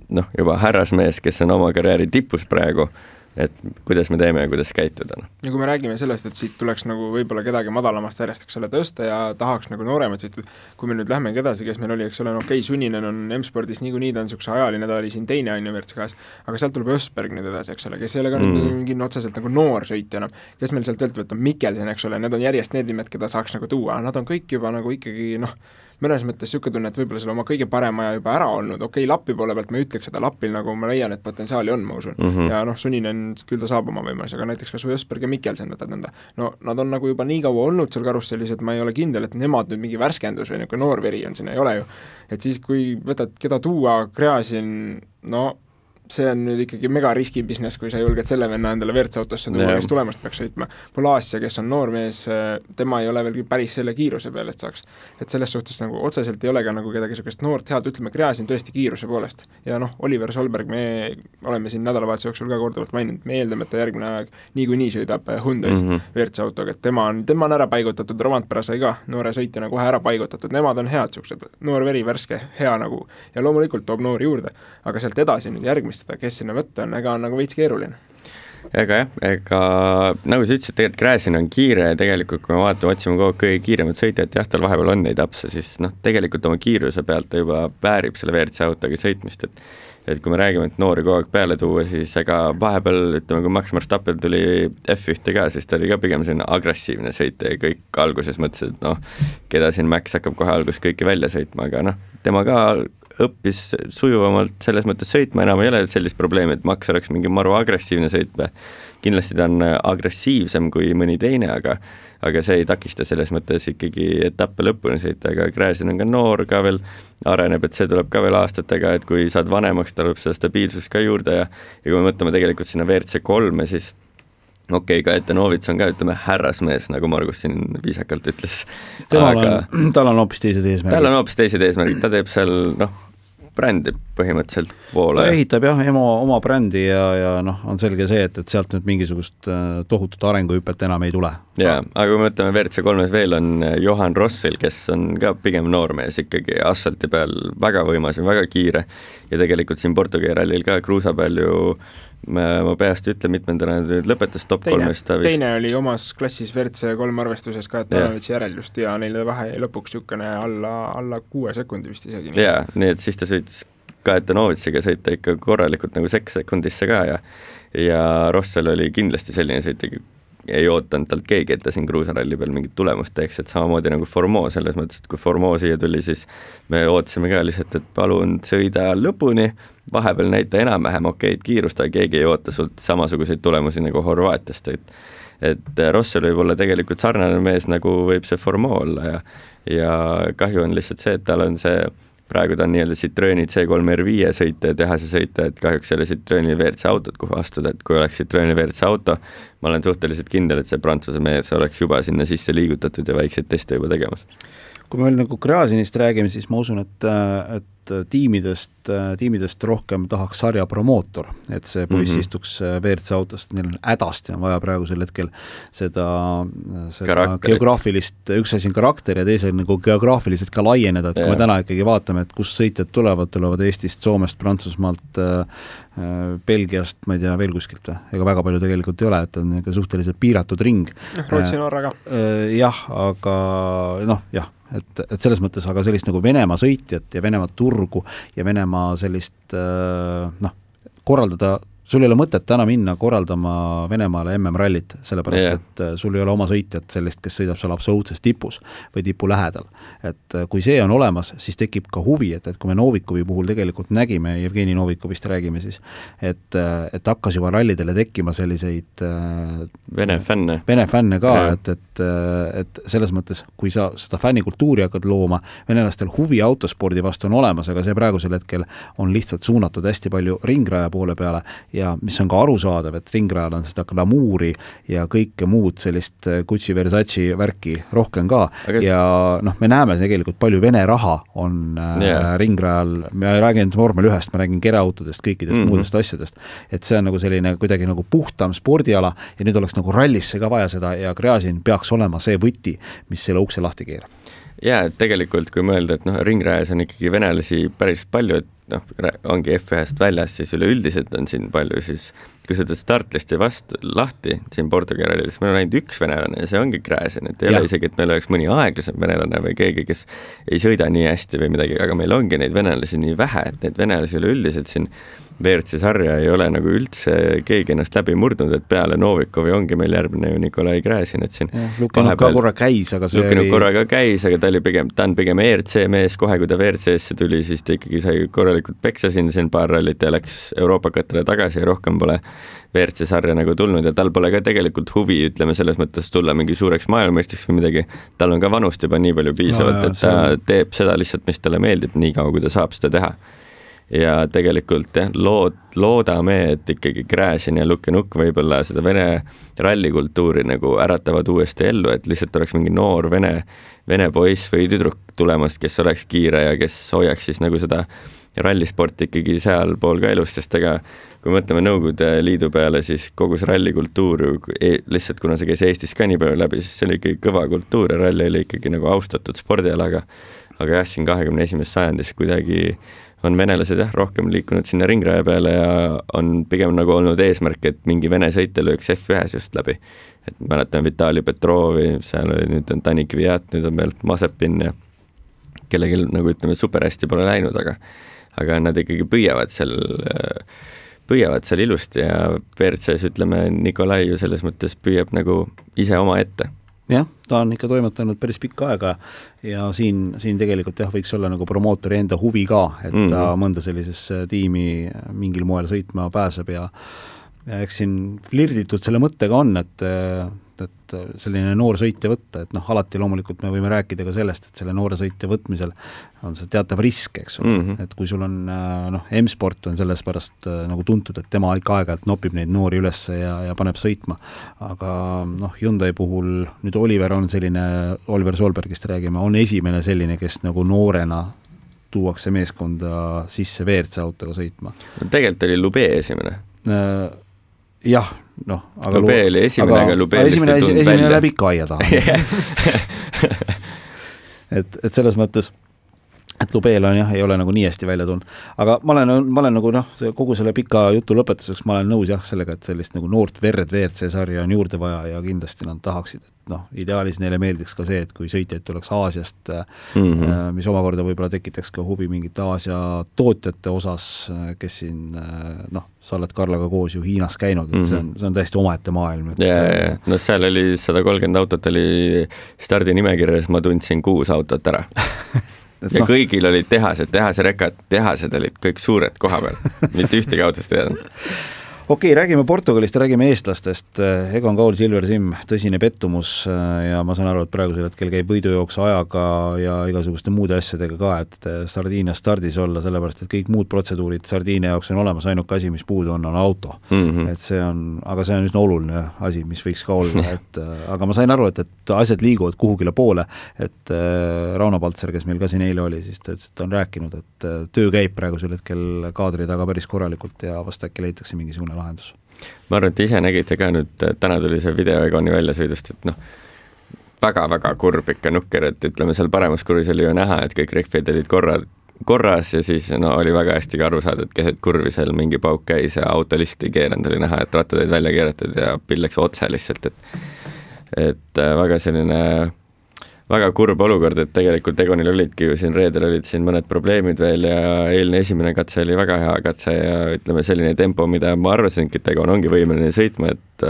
noh, juba härrasmees, kes on oma karjääri tipus praegu et kuidas me teeme ja kuidas käituda. Ja kui me räägime sellest, et siit tuleks nagu võib-olla kedagi madalamast järjest, eks ole, tõsta ja tahaks nagu nooremaid sõita, kui me nüüd lähmegi edasi, kes meil oli, eks ole, no okei okay,, Sunninen on M-spordis niikuinii, ta on niisuguse ajaline, ta oli siin teine, on ju, WRC-s, aga sealt tuleb Ösberg nüüd edasi, eks ole, kes ei ole ka mm. mingi otseselt nagu noor sõitja enam, kes meil sealt veel võtab, Mikkelsen, eks ole, need on järjest need nimed, keda saaks nagu tuua, nad on kõik juba nagu ikkagi noh, mõnes mõttes niisugune tunne, et võib-olla seal oma kõige parem aja juba ära olnud, okei okay,, Lapi poole pealt ma ei ütleks seda, Lapil nagu ma leian, et potentsiaali on, ma usun mm, -hmm. ja noh, Suninen, küll ta saab oma võimalusi, aga näiteks kas või Ösberg ja Mikkelsen võtad nõnda, no nad on nagu juba nii kaua olnud seal karussellis, et ma ei ole kindel, et nemad nüüd mingi värskendus või niisugune noor veri on siin, ei ole ju. et siis, kui võtad, keda tuua, Gräzin, no see on nüüd ikkagi mega riski business, kui sa julged selle venna endale WRC autosse tuua, kes tulemust peaks sõitma. Polaasia, kes on noor mees, tema ei ole veel päris selle kiiruse peal, et saaks. et selles suhtes nagu otseselt ei ole ka nagu kedagi niisugust noort head, ütleme, Gräzin tõesti kiiruse poolest. ja noh, Oliver Solberg, me oleme siin nädalavahetuse jooksul ka korduvalt maininud, me eeldame, et ta järgmine aeg niikuinii sõidab Hyundai's mm -hmm. WRC autoga, et tema on, tema on ära paigutatud, Romantpera sai ka noore sõitjana kohe ära paigutatud, nemad on head niisugused, noor veri, värske, hea nagu, ja loomulikult toob noori juurde, aga sealt edasi nüüd järgmist arvestada, kes sinna võtta on, ega on nagu veits keeruline. Ega jah, ega nagu sa ütlesid, tegelikult Gräzin on kiire ja tegelikult kui me vaatame, otsime kogu aeg kõige kiiremat sõitjat, jah, tal vahepeal on neid apse, siis noh, tegelikult oma kiiruse pealt ta juba väärib selle WRC autoga sõitmist, et et kui me räägime, et noori kogu aeg peale tuua, siis ega vahepeal ütleme, kui Max Verstappen tuli F1-te ka, siis ta oli ka pigem selline agressiivne sõitja ja kõik alguses mõtlesid, et noh, keda siin Max hakkab kohe alguses kõiki välja sõitma, aga noh, tema ka õppis sujuvamalt selles mõttes sõitma, enam ei ole sellist probleemi, et Max oleks mingi maru agressiivne sõitja. Kindlasti ta on agressiivsem kui mõni teine, aga aga see ei takista selles mõttes ikkagi etappe lõpuni sõita, aga Gräzin on ka noor ka veel, areneb, et see tuleb ka veel aastatega, et kui saad vanemaks, tuleb seda stabiilsust ka juurde ja ja kui me mõtleme tegelikult sinna WRC kolme, siis okei okay,, Kaetanovits on ka, ütleme, härrasmees, nagu Margus siin viisakalt ütles. temal aga... on, tal on hoopis teised eesmärgid. tal on hoopis teised eesmärgid, ta teeb seal noh, brändi põhimõtteliselt poole. ta ehitab jah, oma, oma brändi ja, ja noh, on selge see, et, et sealt nüüd mingisugust äh, tohutut arenguhüpet enam ei tule. jaa, aga kui me mõtleme WRC kolmes veel on äh, Johan Rossel, kes on ka pigem noormees ikkagi asfalti peal, väga võimas ja väga kiire ja tegelikult siin Portugali rallil ka kruusa peal ju ma, ma peast ei ütle, mitmendana nüüd lõpetas top teine, kolmes, ta vist teine oli omas klassis WRC kolm arvestuses ka, et Tanovitši järel just ja neile vahe jäi lõpuks niisugune alla, alla kuue sekundi vist isegi. jaa, nii et siis ta sõitis Kaetanovitšiga sõita ikka korralikult nagu seks sekundisse ka ja ja Rossel oli kindlasti selline sõit, ei ootanud talt keegi, et ta siin kruusaralli peal mingit tulemust teeks, et samamoodi nagu Formeau selles mõttes, et kui Formeau siia tuli, siis me ootasime ka lihtsalt, et palun sõida lõpuni, vahepeal näita enam-vähem okeid kiirust, aga keegi ei oota sult samasuguseid tulemusi nagu Horvaatiast, et et Rossel võib olla tegelikult sarnane mees, nagu võib see Formeau olla ja ja kahju on lihtsalt see, et tal on see praegu ta on nii-öelda Citroeni C3 R5 sõita ja tehase sõita, et kahjuks ei ole Citroeni WRC autot, kuhu astuda, et kui oleks Citroeni WRC auto, ma olen suhteliselt kindel, et see prantsuse mees oleks juba sinna sisse liigutatud ja väikseid teste juba tegemas. Kui me veel nagu Gräzinist räägime, siis ma usun, et, et tiimidest, tiimidest rohkem tahaks sarja promootor, et see poiss mm -hmm. istuks WRC autost, neil on hädasti on vaja praegusel hetkel seda, seda Karakterit. geograafilist, üks asi on karakter ja teisel nagu geograafiliselt ka laieneda, et kui me täna ikkagi vaatame, et kust sõitjad tulevad, tulevad Eestist, Soomest, Prantsusmaalt äh,, Belgiast, ma ei tea, veel kuskilt või? ega väga palju tegelikult ei ole, et on niisugune suhteliselt piiratud ring. Rootsi, Norra ka. jah, aga noh, jah et, et selles mõttes aga sellist nagu Venemaa sõitjat ja Venemaa turgu ja Venemaa sellist äh, noh, korraldada sul ei ole mõtet täna minna korraldama Venemaale MM-rallit, sellepärast yeah. et äh, sul ei ole oma sõitjat sellist, kes sõidab seal absoluutses tipus või tipu lähedal. et äh, kui see on olemas, siis tekib ka huvi, et, et kui me Novikovi puhul tegelikult nägime, Jevgeni Novikovist räägime siis, et, äh, et hakkas juba rallidele tekkima selliseid Vene fänne. Vene fänne ka yeah., et, et, et selles mõttes, kui sa seda fännikultuuri hakkad looma, venelastel huvi autospordi vastu on olemas, aga see praegusel hetkel on lihtsalt suunatud hästi palju ringraja poole peale ja mis on ka arusaadav, et ringrajal on seda glamuuri ja kõike muud sellist äh, Gucci, Versace värki rohkem ka Aga... ja noh, me näeme tegelikult palju Vene raha on yeah. äh, ringrajal, ma ei räägi ainult vormel ühest, ma räägin kereautodest, kõikidest mm -hmm. muudest asjadest. et see on nagu selline kuidagi nagu puhtam spordiala ja nüüd oleks nagu rallisse ka vaja seda ja Gräzin peaks olema see võti, mis selle ukse lahti keerab et tegelikult kui mõelda, et noh, ringrajas on ikkagi venelasi päris palju, et noh, ongi F1-st väljas, siis üleüldiselt on siin palju siis, kui sa teed startlisti vastu, lahti siin Portugali, siis meil on ainult üks venelane ja see ongi Gräzin, et ei ja. ole isegi, et meil oleks mõni aeglasem venelane või keegi, kes ei sõida nii hästi või midagi, aga meil ongi neid venelasi nii vähe, et neid venelasi üleüldiselt siin WRC sarja ei ole nagu üldse keegi ennast läbi murdnud, et peale Novikovi ongi meil järgmine ju Nikolai Gräzin, et siin Lukinuk ka korra käis, aga see Lukinuk oli korra ka käis, aga ta oli pigem, ta on pigem ERC mees, kohe kui ta WRC-sse tuli, siis ta ikkagi sai korralikult peksa siin, siin paar rallit ja läks Euroopa katale tagasi ja rohkem pole WRC sarja nagu tulnud ja tal pole ka tegelikult huvi, ütleme selles mõttes tulla mingi suureks maailmameistriks või midagi, tal on ka vanust juba nii palju piisavalt no,, et ta on... teeb seda lihtsalt, mis talle meeldib, nii kaua, kui ta saab seda teha ja tegelikult jah, lood, loodame, et ikkagi Gräzin ja Lukinuk võib-olla seda Vene rallikultuuri nagu äratavad uuesti ellu, et lihtsalt oleks mingi noor vene, vene poiss või tüdruk tulemas, kes oleks kiire ja kes hoiaks siis nagu seda rallisporti ikkagi sealpool ka elus, sest ega kui mõtleme Nõukogude Liidu peale, siis kogu see rallikultuur ju e lihtsalt kuna see käis Eestis ka nii palju läbi, siis see oli ikkagi kõva kultuur ja ralli oli ikkagi nagu austatud spordialaga. aga jah, siin kahekümne esimeses sajandis kuidagi on venelased jah, rohkem liikunud sinna ringraja peale ja on pigem nagu olnud eesmärk, et mingi vene sõitja lööks F1-s just läbi. et mäletan Vitali Petrovi, seal oli nüüd on Tanik Viat, nüüd on veel Mazepin ja kellelgi nagu ütleme, super hästi pole läinud, aga aga nad ikkagi püüavad seal, püüavad seal ilusti ja WRC-s ütleme, Nikolai ju selles mõttes püüab nagu ise omaette jah, ta on ikka toimetanud päris pikka aega ja siin, siin tegelikult jah, võiks olla nagu promootori enda huvi ka, et mm -hmm. ta mõnda sellisesse tiimi mingil moel sõitma pääseb ja ja eks siin flirditud selle mõttega on, et et selline noor sõitja võtta, et noh, alati loomulikult me võime rääkida ka sellest, et selle noore sõitja võtmisel on see teatav risk, eks ole mm, -hmm. et kui sul on noh, M-sport on selles pärast nagu tuntud, et tema ikka aeg-ajalt nopib neid noori üles ja, ja paneb sõitma. aga noh, Hyundai puhul nüüd Oliver on selline, Oliver Solbergist räägime, on esimene selline, kes nagu noorena tuuakse meeskonda sisse WRC autoga sõitma. tegelikult oli Lube esimene äh, jah, noh, aga Lube oli esimene, aga Lube esimene, esimene läbi ikka aia taha et, et selles mõttes et Lubeel on jah, ei ole nagu nii hästi välja tulnud. aga ma olen, ma olen nagu noh, kogu selle pika jutu lõpetuseks ma olen nõus jah, sellega, et sellist nagu noort verd WRC sarja on juurde vaja ja kindlasti nad tahaksid, et noh, ideaalis neile meeldiks ka see, et kui sõitjaid tuleks Aasiast mm, -hmm. mis omakorda võib-olla tekitaks ka huvi mingite Aasia tootjate osas, kes siin noh, sa oled Karlaga koos ju Hiinas käinud, et mm -hmm. see on, see on täiesti omaette maailm. jaa, jaa, noh seal oli sada kolmkümmend autot oli stardinimekirjas, ma tundsin kuus autot ära ja no. kõigil olid tehased, tehase rekad, tehased olid kõik suured koha peal, mitte ühtegi autot ei olnud okei okay,, räägime Portugalist ja räägime eestlastest, Egon Kaul, Silver Simm, tõsine pettumus äh, ja ma saan aru, et praegusel hetkel käib võidujooksu ajaga ja igasuguste muude asjadega ka, et Sardiinia stardis olla, sellepärast et kõik muud protseduurid Sardiinia jaoks on olemas, ainuke asi, mis puudu on, on auto mm. -hmm. et see on, aga see on üsna oluline asi, mis võiks ka olla, et äh, aga ma sain aru, et, et asjad liiguvad kuhugile poole, et äh, Rauno Paltser, kes meil ka siin eile oli, siis ta ütles, et ta on rääkinud, et töö käib praegusel hetkel kaadri taga päris korralikult ja vast äkki leitakse mingisugune lahendus. ma arvan, et ise nägite ka nüüd, täna tuli see video Egoni väljasõidust, et noh, väga-väga kurb ikka nukker, et ütleme, seal paremas kurvis oli ju näha, et kõik rehvid olid korra, korras ja siis no oli väga hästi ka aru saada, et keset kurvi seal mingi pauk käis ja auto lihtsalt ei keeranud, oli näha, et rattad olid välja keeratud ja pill läks otse lihtsalt, et et äh, väga selline väga kurb olukord, et tegelikult Egonil olidki ju siin reedel olid siin mõned probleemid veel ja eilne esimene katse oli väga hea katse ja ütleme, selline tempo, mida ma arvasingi, et Egon ongi võimeline sõitma, et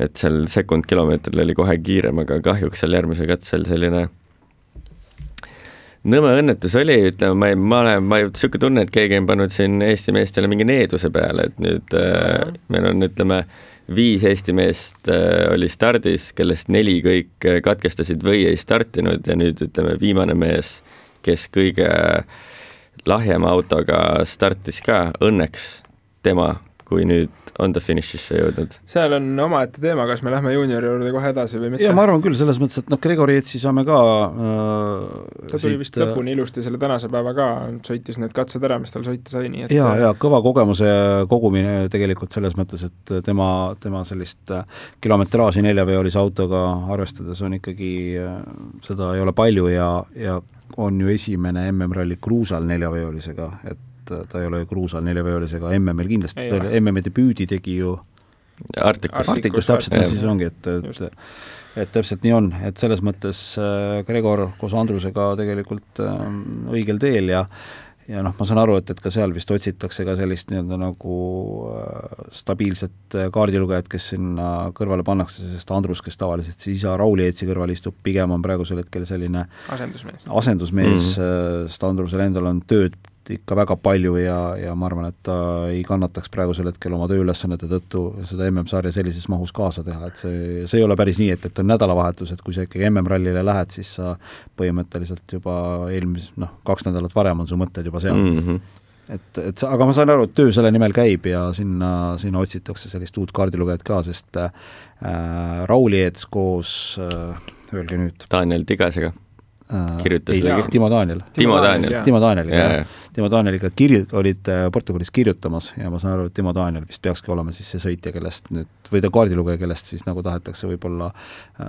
et seal sekund kilomeetril oli kohe kiirem, aga kahjuks seal järgmisel katsel selline nõme õnnetus oli, ütleme, ma ei, ma olen, ma ei, niisugune tunne, et keegi on pannud siin Eesti meestele mingi needuse peale, et nüüd äh, meil on, ütleme äh,, viis Eesti meest äh, oli stardis, kellest neli kõik äh, katkestasid või ei startinud ja nüüd ütleme, viimane mees, kes kõige lahjema autoga startis ka, õnneks tema kui nüüd on ta finišisse jõudnud? seal on omaette teema, kas me lähme juuniori juurde kohe edasi või mitte. ja ma arvan küll, selles mõttes, et noh, Gregori Etsi saame ka äh, ta tuli siit, vist lõpuni ilusti selle tänase päeva ka, sõitis need katsed ära, mis tal sõita sai, nii et ja, ja kõva kogemuse kogumine tegelikult selles mõttes, et tema, tema sellist äh, kilometraaži neljaveolise autoga arvestades on ikkagi, äh, seda ei ole palju ja, ja on ju esimene MM-ralli kruusal neljaveolisega, et et ta ei ole kruusal neljaveolisega MM-il kindlasti, ta oli MM-i debüüdi tegi ju. Arcticus, Arcticus täpselt, siis ongi, et, et et täpselt nii on, et selles mõttes äh, Gregor koos Andrusega tegelikult äh, õigel teel ja ja noh, ma saan aru, et, et ka seal vist otsitakse ka sellist nii-öelda nagu äh, stabiilset äh, kaardilugejat, kes sinna kõrvale pannakse, sest Andrus, kes tavaliselt siis isa Rauli Eetsi kõrval istub, pigem on praegusel hetkel selline asendusmees, asendusmees mm, -hmm. sest Andrusel endal on tööd ikka väga palju ja, ja ma arvan, et ta ei kannataks praegusel hetkel oma tööülesannete tõttu seda MM-sarja sellises mahus kaasa teha, et see, see ei ole päris nii, et, et on nädalavahetus, et kui sa ikkagi MM-rallile lähed, siis sa põhimõtteliselt juba eelmis-, noh, kaks nädalat varem on su mõtted juba seal mm. -hmm et, et aga ma saan aru, et töö selle nimel käib ja sinna, sinna otsitakse sellist uut kaardilugejat ka, sest äh, Raul Eets koos äh,, öelge nüüd. Daniel Tigasega kirjutas ei, Timo Daniel. Timo Daniel. Timo Danieliga, jah. Timo Danieliga kirju-, olid äh, Portugalis kirjutamas ja ma saan aru, et Timo Daniel vist peakski olema siis see sõitja, kellest nüüd, või ta kaardilugeja, kellest siis nagu tahetakse võib-olla äh,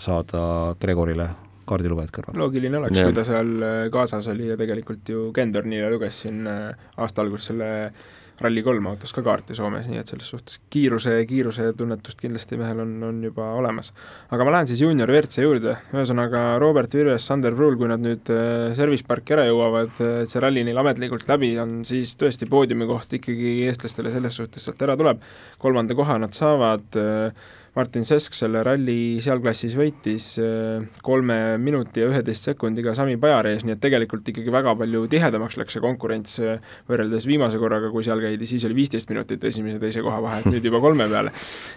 saada Gregorile kaardilugejad kõrval. loogiline oleks, kui ta seal äh, kaasas oli ja tegelikult ju Ken Tornile luges siin aasta alguses selle äh, Rally3 autos ka kaarti Soomes, nii et selles suhtes kiiruse, kiiruse tunnetust kindlasti mehel on, on juba olemas. aga ma lähen siis juunior WRC juurde, ühesõnaga Robert Virves, Sander Pruul, kui nad nüüd äh, service parki ära jõuavad, et see ralli neil ametlikult läbi on, siis tõesti poodiumi koht ikkagi eestlastele selles suhtes sealt ära tuleb, kolmanda koha nad saavad äh,, Martin Sesk selle ralli sealklassis võitis äh, kolme minuti ja üheteist sekundiga Sami Pajari ees, nii et tegelikult ikkagi väga palju tihedamaks läks see konkurents äh, võrreldes viimase korraga, kui seal käidi, siis oli viisteist minutit esimese ja teise koha vahet, nüüd juba kolme peale.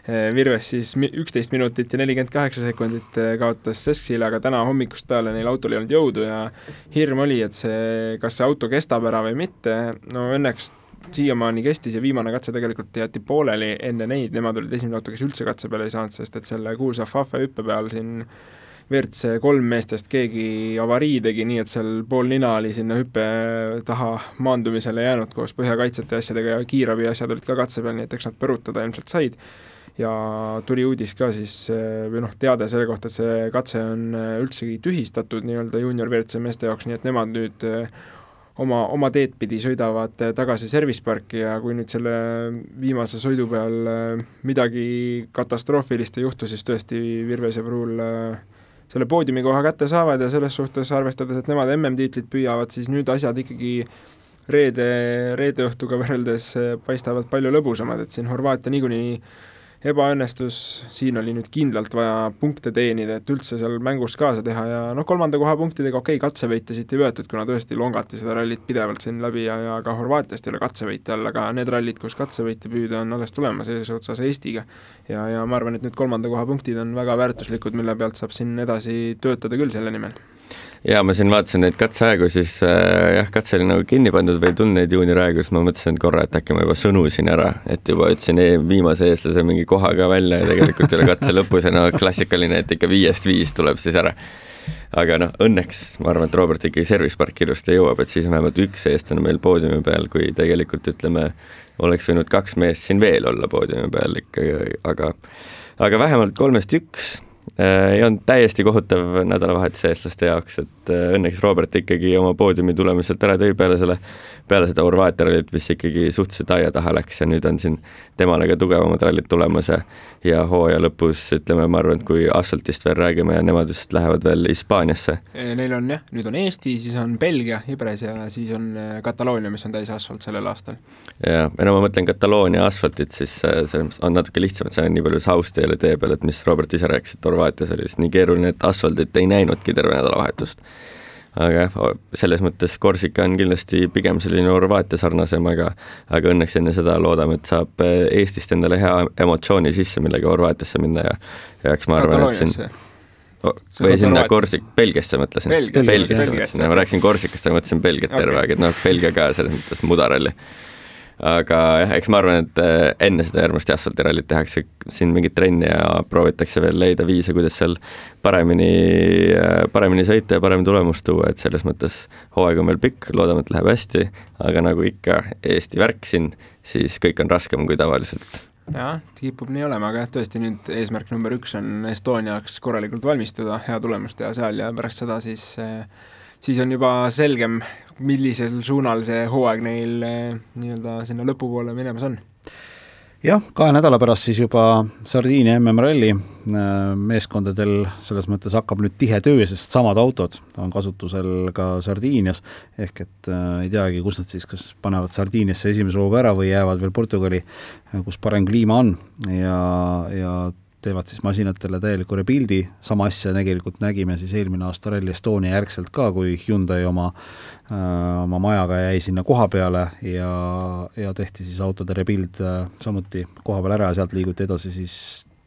Äh, Virves siis üksteist minutit ja nelikümmend kaheksa sekundit kaotas Seskile, aga täna hommikust peale neil autol ei olnud jõudu ja hirm oli, et see, kas see auto kestab ära või mitte, no õnneks siiamaani kestis ja viimane katse tegelikult jäeti pooleli enne neid, nemad olid esimene auto, kes üldse katse peale ei saanud, sest et selle kuulsa Fafe hüppe peal siin WRC kolm meestest keegi avarii tegi, nii et seal pool nina oli sinna hüppe taha maandumisele jäänud koos põhjakaitsete asjadega ja kiirabi asjad olid ka katse peal, nii et eks nad põrutada ilmselt said. ja tuli uudis ka siis, või noh, teade selle kohta, et see katse on üldsegi tühistatud nii-öelda juunior WRC meeste jaoks, nii et nemad nüüd oma, oma teed pidi sõidavad äh, tagasi service parki ja kui nüüd selle viimase sõidu peal äh, midagi katastroofilist ei juhtu, siis tõesti Virves ja Pruul äh, selle poodiumikoha kätte saavad ja selles suhtes, arvestades, et nemad MM-tiitlit püüavad, siis nüüd asjad ikkagi reede, reede õhtuga võrreldes paistavad palju lõbusamad, et siin Horvaatia niikuinii ebaõnnestus, siin oli nüüd kindlalt vaja punkte teenida, et üldse seal mängus kaasa teha ja noh, kolmanda koha punktidega okei okay,, katsevõite siit ei võetud, kuna tõesti longati seda rallit pidevalt siin läbi ja, ja ka Horvaatiast ei ole katsevõite all, aga need rallid, kus katsevõite püüda, on alles tulemas eesotsas Eestiga. ja, ja ma arvan, et nüüd kolmanda koha punktid on väga väärtuslikud, mille pealt saab siin edasi töötada küll selle nimel jaa, ma siin vaatasin neid katseaegu, siis äh, jah, katse oli nagu kinni pandud või ei tulnud neid juunioriaegu, siis ma mõtlesin korra, et äkki ma juba sõnusin ära, et juba ütlesin e viimase eestlase mingi koha ka välja ja tegelikult ole katse lõpus ja no klassikaline, et ikka viiest viis tuleb siis ära. aga noh, õnneks ma arvan, et Robert ikkagi service parki ilusti jõuab, et siis vähemalt üks eestlane meil poodiumi peal, kui tegelikult ütleme, oleks võinud kaks meest siin veel olla poodiumi peal ikkagi, aga aga vähemalt kolmest üks ei olnud täiesti kohutav nädalavahetus eestlaste jaoks, et äh, õnneks Robert ikkagi oma poodiumi tulemuselt ära tõi peale selle, peale seda Horvaatia rallit, mis ikkagi suhteliselt aia taha läks ja nüüd on siin temale ka tugevamad rallid tulemas ja ja hooaja lõpus ütleme, ma arvan, et kui asfaltist veel räägime ja nemad vist lähevad veel Hispaaniasse. Neil on jah, nüüd on Eesti, siis on Belgia, Ibres ja siis on äh, Kataloonia, mis on täis asfalt sellel aastal. ja, ja no ma mõtlen Kataloonia asfaltit, siis see on natuke lihtsam, et see on nii palju sausteele tee peal, et mis Robert ise rääkis, et Horvaatia Horvaatias oli lihtsalt nii keeruline, et asfaldit ei näinudki terve nädalavahetust. Aga jah, selles mõttes Korsika on kindlasti pigem selline Horvaatia sarnasem, aga aga õnneks enne seda loodame, et saab eh, Eestist endale hea emotsiooni sisse, millega Horvaatiasse minna ja ja eks ma arvan, et siin Oh, või sinna Korsik-, Belgiasse mõtlesin. Belgiasse mõtlesin, ma rääkisin Korsikast ja mõtlesin Belgiat terve okay. aeg, et noh, Belgia ka selles mõttes mudaralli aga jah, eks ma arvan, et äh, enne seda järgmist asfaltirallit tehakse siin mingit trenni ja proovitakse veel leida viise, kuidas seal paremini, äh, paremini sõita ja parem tulemust tuua, et selles mõttes hooaeg on veel pikk, loodame, et läheb hästi, aga nagu ikka Eesti värk siin, siis kõik on raskem kui tavaliselt. Jah, kipub nii olema, aga jah, tõesti nüüd eesmärk number üks on Estoniaks korralikult valmistuda, hea tulemust teha seal ja pärast seda siis äh, siis on juba selgem, millisel suunal see hooaeg neil eh, nii-öelda sinna lõpupoole minemas on. Jah, kahe nädala pärast siis juba Sardiinia MM-ralli eh, meeskondadel selles mõttes hakkab nüüd tihe töö, sest samad autod on kasutusel ka Sardiinias, ehk et äh, ei teagi, kus nad siis, kas panevad Sardiiniasse esimese hooga ära või jäävad veel Portugali, kus parem kliima on. Ja, ja teevad siis masinatele täieliku rebuild'i, sama asja tegelikult nägime siis eelmine aasta Rally Estonia järgselt ka, kui Hyundai oma äh, oma majaga jäi sinna koha peale ja, ja tehti siis autode rebuild äh, samuti koha peal ära ja sealt liiguti edasi siis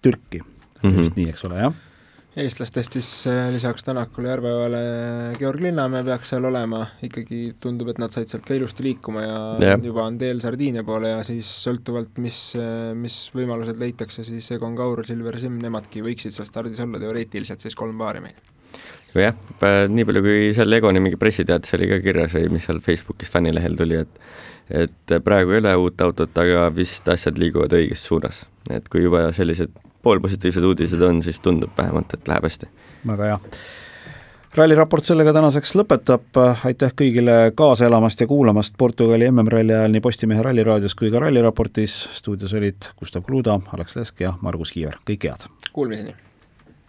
Türki. Mm, -hmm. just nii, eks ole, jah eestlastest siis äh, lisaks Tänakule, Järveojale Georg Linnamäe peaks seal olema, ikkagi tundub, et nad said sealt ka ilusti liikuma ja yeah. juba on teel Sardiinia poole ja siis sõltuvalt, mis, äh, mis võimalused leitakse, siis Egon Kaur, Silver Sim, nemadki võiksid seal stardis olla teoreetiliselt siis kolm paari meil jah, nii palju, kui seal Egoni mingi pressiteates oli ka kirjas või mis seal Facebookis fännilehel tuli, et et praegu ei ole uut autot, aga vist asjad liiguvad õiges suunas. et kui juba sellised poolpositiivsed uudised on, siis tundub vähemalt, et läheb hästi. väga hea. ralliraport sellega tänaseks lõpetab, aitäh kõigile kaasa elamast ja kuulamast Portugali MM-ralli ajal nii Postimehe Ralliraadios kui ka Ralliraportis, stuudios olid Gustav Kruda, Alex Lesk ja Margus Kiiver, kõike head! Kuulmiseni!